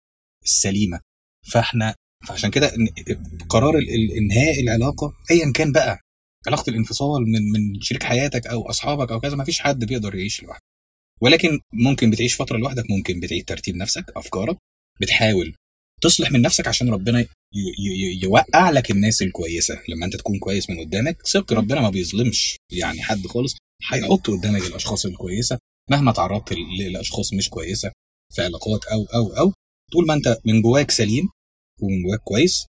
السليمة. فإحنا فعشان كده قرار إنهاء العلاقة ايا كان بقى علاقة الانفصال من من شريك حياتك أو أصحابك أو كذا ما فيش حد بيقدر يعيش لوحده. ولكن ممكن بتعيش فترة لوحدك ممكن بتعيد ترتيب نفسك أفكارك بتحاول تصلح من نفسك عشان ربنا يوقع لك الناس الكويسة. لما أنت تكون كويس من قدامك ثق ربنا ما بيظلمش يعني حد خالص هيحط قدامك الأشخاص الكويسة. مهما تعرضت لأشخاص مش كويسة في علاقات أو أو أو طول ما أنت من جواك سليم ومن جواك كويس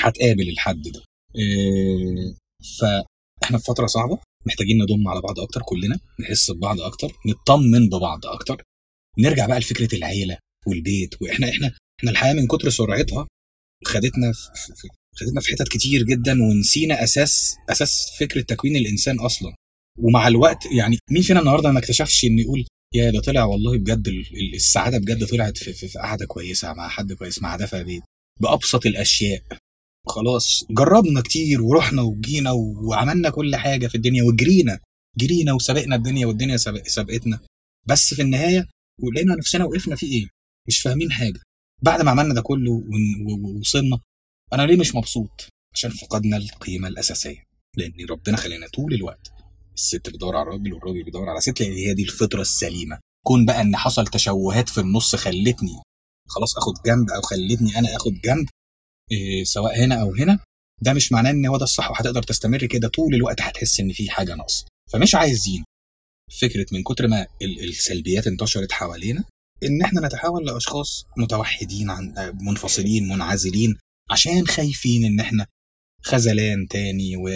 هتقابل الحد ده. إيه فإحنا في فترة صعبة محتاجين نضم على بعض أكتر كلنا نحس ببعض أكتر نطمن ببعض أكتر. نرجع بقى لفكرة العيلة والبيت وإحنا إحنا إحنا الحياة من كتر سرعتها خدتنا في خدتنا في حتت كتير جدا ونسينا أساس أساس فكرة تكوين الإنسان أصلا. ومع الوقت يعني مين فينا النهارده ما اكتشفش إن يقول يا ده طلع والله بجد ال- ال- السعادة بجد طلعت في, في, في قعدة كويسة مع حد كويس مع دفى بيت. بأبسط الأشياء. خلاص جربنا كتير ورحنا وجينا وعملنا كل حاجة في الدنيا وجرينا جرينا وسبقنا الدنيا والدنيا سبق سبقتنا. بس في النهاية ولقينا نفسنا وقفنا في إيه؟ مش فاهمين حاجة. بعد ما عملنا ده كله ووصلنا أنا ليه مش مبسوط؟ عشان فقدنا القيمة الأساسية. لأن ربنا خلينا طول الوقت الست بتدور على الراجل والراجل بيدور على الست لأن هي دي الفطرة السليمة. كون بقى إن حصل تشوهات في النص خلتني خلاص آخد جنب أو خلتني أنا آخد جنب إيه سواء هنا أو هنا ده مش معناه إن هو ده الصح وهتقدر تستمر كده طول الوقت هتحس إن في حاجة ناقصة. فمش عايزين فكرة من كتر ما ال- السلبيات انتشرت حوالينا إن إحنا نتحول لأشخاص متوحدين عن آه، منفصلين منعزلين عشان خايفين إن إحنا خذلان تاني و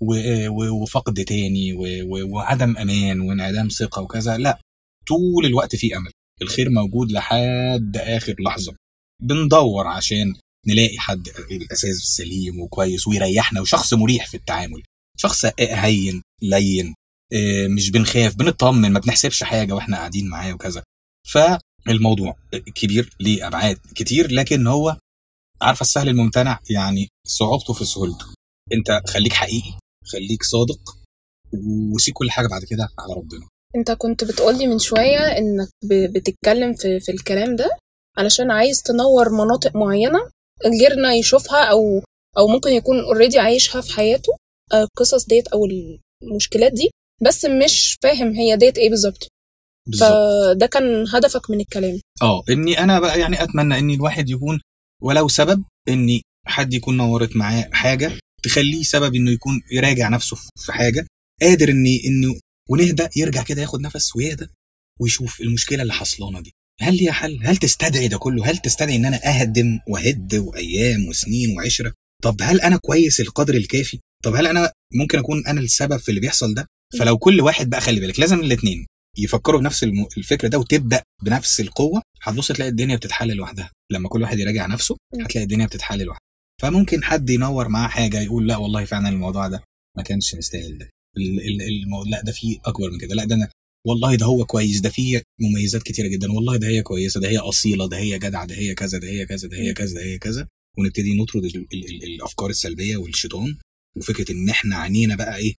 و... و... وفقد تاني و... و... وعدم أمان وانعدام ثقة وكذا لا طول الوقت في أمل. الخير موجود لحد آخر لحظة. بندور عشان نلاقي حد الأساس سليم وكويس ويريحنا وشخص مريح في التعامل. شخص هين لين آه، مش بنخاف بنطمن ما بنحسبش حاجة وإحنا قاعدين معاه وكذا. فالموضوع كبير ليه أبعاد كتير لكن هو عارفة السهل الممتنع يعني صعوبته في سهولته. أنت خليك حقيقي خليك صادق وسيب كل حاجة بعد كده على ربنا. انت كنت بتقولي من شوية انك بتتكلم في, في الكلام ده علشان عايز تنور مناطق معينة غيرنا يشوفها أو أو ممكن يكون اوريدي عايشها في حياته آه، القصص ديت أو المشكلات دي بس مش فاهم هي ديت إيه بالظبط. فده كان هدفك من الكلام. آه إني أنا بقى يعني أتمنى ان الواحد يكون ولو سبب إني حد يكون نورت معاه حاجة تخليه سبب إنه يكون يراجع نفسه في حاجة قادر ان إنه ونهدى يرجع كده ياخد نفس ويهدى ويشوف المشكلة اللي حصلانة دي هل ليها حل؟ هل تستدعي ده كله؟ هل تستدعي إن أنا أهدم وأهد وأيام وسنين وعشرة؟ طب هل أنا كويس القدر الكافي؟ طب هل أنا ممكن أكون أنا السبب في اللي بيحصل ده؟ فلو كل واحد بقى خلي بالك لازم الاثنين يفكروا بنفس الم- الفكر ده وتبدأ بنفس القوة هتبص تلاقي الدنيا بتتحل لوحدها لما كل واحد يراجع نفسه هتلاقي الدنيا بتتحل لوحدها فممكن حد ينور معاه حاجة يقول لا والله فعلا الموضوع ده ما كانش مستاهل ده. لا ده فيه أكبر من كده. لا ده أنا والله ده هو كويس. ده فيه مميزات كتيرة جدا. والله ده هي كويسة. ده هي أصيلة. ده هي جدعة. ده هي كذا. ده هي كذا. ده هي كذا. ده هي كذا. ونبتدي نطرد ال... ال... ال... الأفكار السلبية والشيطان. وفكرة إن إحنا عينينا بقى إيه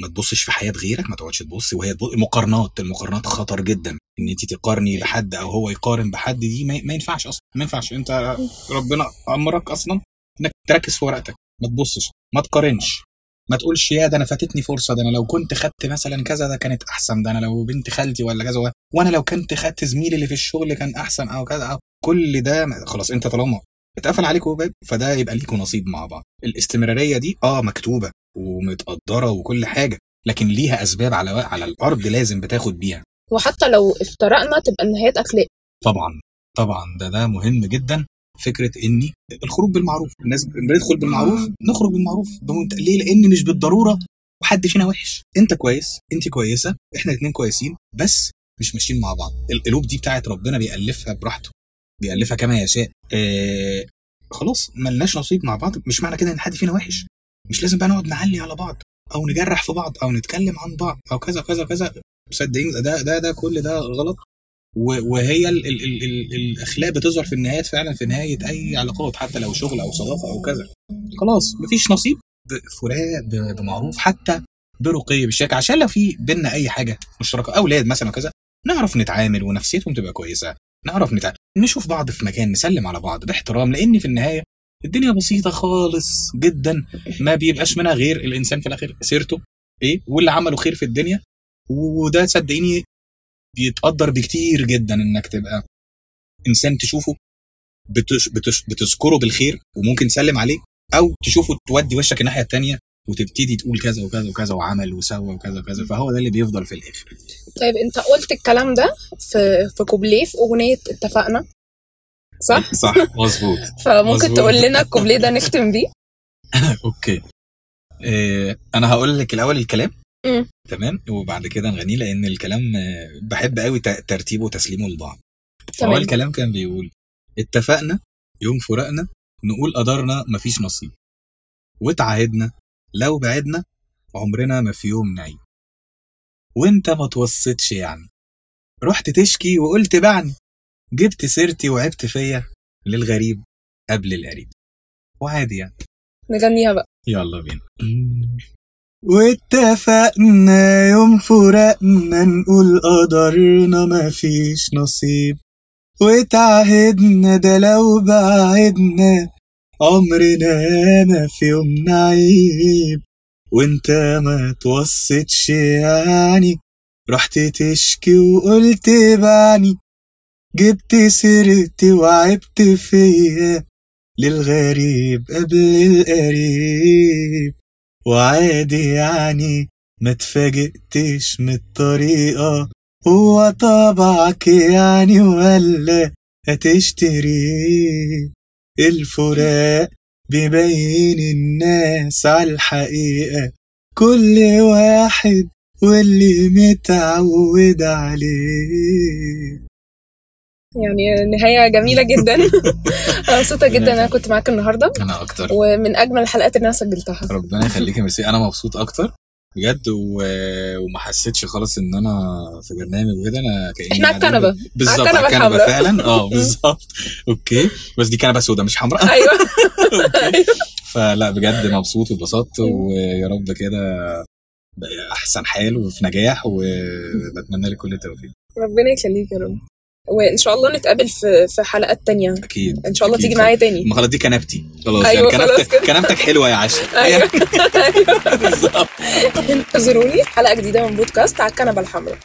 ما تبصش في حياة غيرك. ما تقعدش تبص. وهي المقارنات. المقارنات خطر جدا. إن أنت تقارني بحد أو هو يقارن بحد. دي ما ينفعش أصلا. ما ينفعش. أنت ربنا أمرك أصلا إنك تركز في ورقتك. ما تبصش. ما تقارنش. ما تقولش يا ده أنا فاتتني فرصة ده أنا لو كنت خدت مثلا كذا ده كانت أحسن ده أنا لو بنت خالتي ولا كذا و- وأنا لو كنت خدت زميلي اللي في الشغل كان أحسن أو كذا أو كل ده خلاص أنت طالما اتقفل عليكوا باب فده يبقى ليكوا نصيب مع بعض. الاستمرارية دي آه مكتوبة ومتقدرة وكل حاجة لكن ليها أسباب على على الأرض لازم بتاخد بيها. وحتى لو افترقنا تبقى النهايات أخلاق. طبعا طبعا ده ده مهم جدا. فكرة إني الخروج بالمعروف. الناس بندخل بالمعروف نخرج بالمعروف. ليه؟ لأن مش بالضرورة وحد فينا وحش. أنت كويس أنت كويسة إحنا الاثنين كويسين بس مش ماشيين مع بعض. القلوب دي بتاعت ربنا بيألفها براحته بيألفها كما يشاء. آه خلاص ملناش نصيب مع بعض. مش معنى كده إن حد فينا وحش. مش لازم بقى نقعد نعلي على بعض أو نجرح في بعض أو نتكلم عن بعض أو كذا كذا كذا. صدقيني ده ده ده كل ده غلط. وهي ال ال ال ال الأخلاق بتظهر في النهايات فعلا في نهاية أي علاقات حتى لو شغل أو صداقة أو كذا. خلاص مفيش نصيب فراق بمعروف حتى برقي بالشياكه عشان لو في بينا أي حاجة مشتركة أولاد مثلا كذا نعرف نتعامل ونفسيتهم تبقى كويسة نعرف نتعامل نشوف بعض في مكان نسلم على بعض باحترام لأن في النهاية الدنيا بسيطة خالص جدا ما بيبقاش منها غير الإنسان في الآخر سيرته إيه واللي عمله خير في الدنيا وده صدقيني بيتقدر بكتير جدا إنك تبقى إنسان تشوفه بتش بتش بتذكره بالخير وممكن تسلم عليه أو تشوفه تودي وشك الناحية التانية وتبتدي تقول كذا وكذا وكذا وعمل وسوى وكذا وكذا فهو ده اللي بيفضل في الآخر طيب أنت قلت الكلام ده في في كوبليه في أغنية اتفقنا صح صح مظبوط فممكن مظبوط. تقول لنا الكوبليه ده نختم بيه أوكي إيه أنا هقول لك الأول الكلام. تمام؟ وبعد كده نغنيه لأن الكلام آه، بحب قوي ترتيبه وتسليمه لبعض. فهو تمام. الكلام كان بيقول اتفقنا يوم فراقنا نقول قدرنا مفيش نصيب. واتعاهدنا لو بعدنا عمرنا ما في يوم نعيب. وانت ما توصيتش يعني. رحت تشكي وقلت بعني. جبت سيرتي وعبت فيا للغريب قبل القريب. وعادي يعني. نغنيها بقى. يلا بينا. واتفقنا يوم فراقنا نقول قدرنا مفيش نصيب. واتعهدنا ده لو بعدنا عمرنا ما في يوم نعيب. وانت ما توصيتش يعني رحت تشكي وقلت بعني. جبت سيرتي وعبت فيا للغريب قبل القريب. وعادي يعني ما تفاجئتش من الطريقة هو طبعك يعني ولا هتشتري الفراق بيبين الناس على الحقيقة كل واحد واللي متعود عليه. يعني نهاية جميلة جدا. أنا مبسوطة جدا أنا كنت معاك النهارده. أنا أكتر. ومن أجمل الحلقات اللي أنا سجلتها. ربنا يخليك يا ميرسي أنا مبسوط أكتر بجد و... وما حسيتش خالص إن أنا في برنامج وكده. أنا كأني إحنا على الكنبة. بالظبط على الكنبة. فعلا. آه بالظبط. Okay. بس دي كنبة سودا مش حمراء. أيوه. Okay. فلا بجد مبسوط واتبسطت ويا رب كده أحسن حال وفي نجاح وبتمنى لك كل التوفيق. ربنا يخليك يا رب. وإن شاء الله نتقابل في في حلقات تانية. أكيد إن شاء الله أكيد. تيجي معايا تاني. ما خلاص دي كنبتي. خلاص أيوة، يعني خلاص كنبتك. كنبتك حلوة يا عشا أيوه. بالظبط انتظروني. حلقة جديدة من بودكاست على الكنبه الحمراء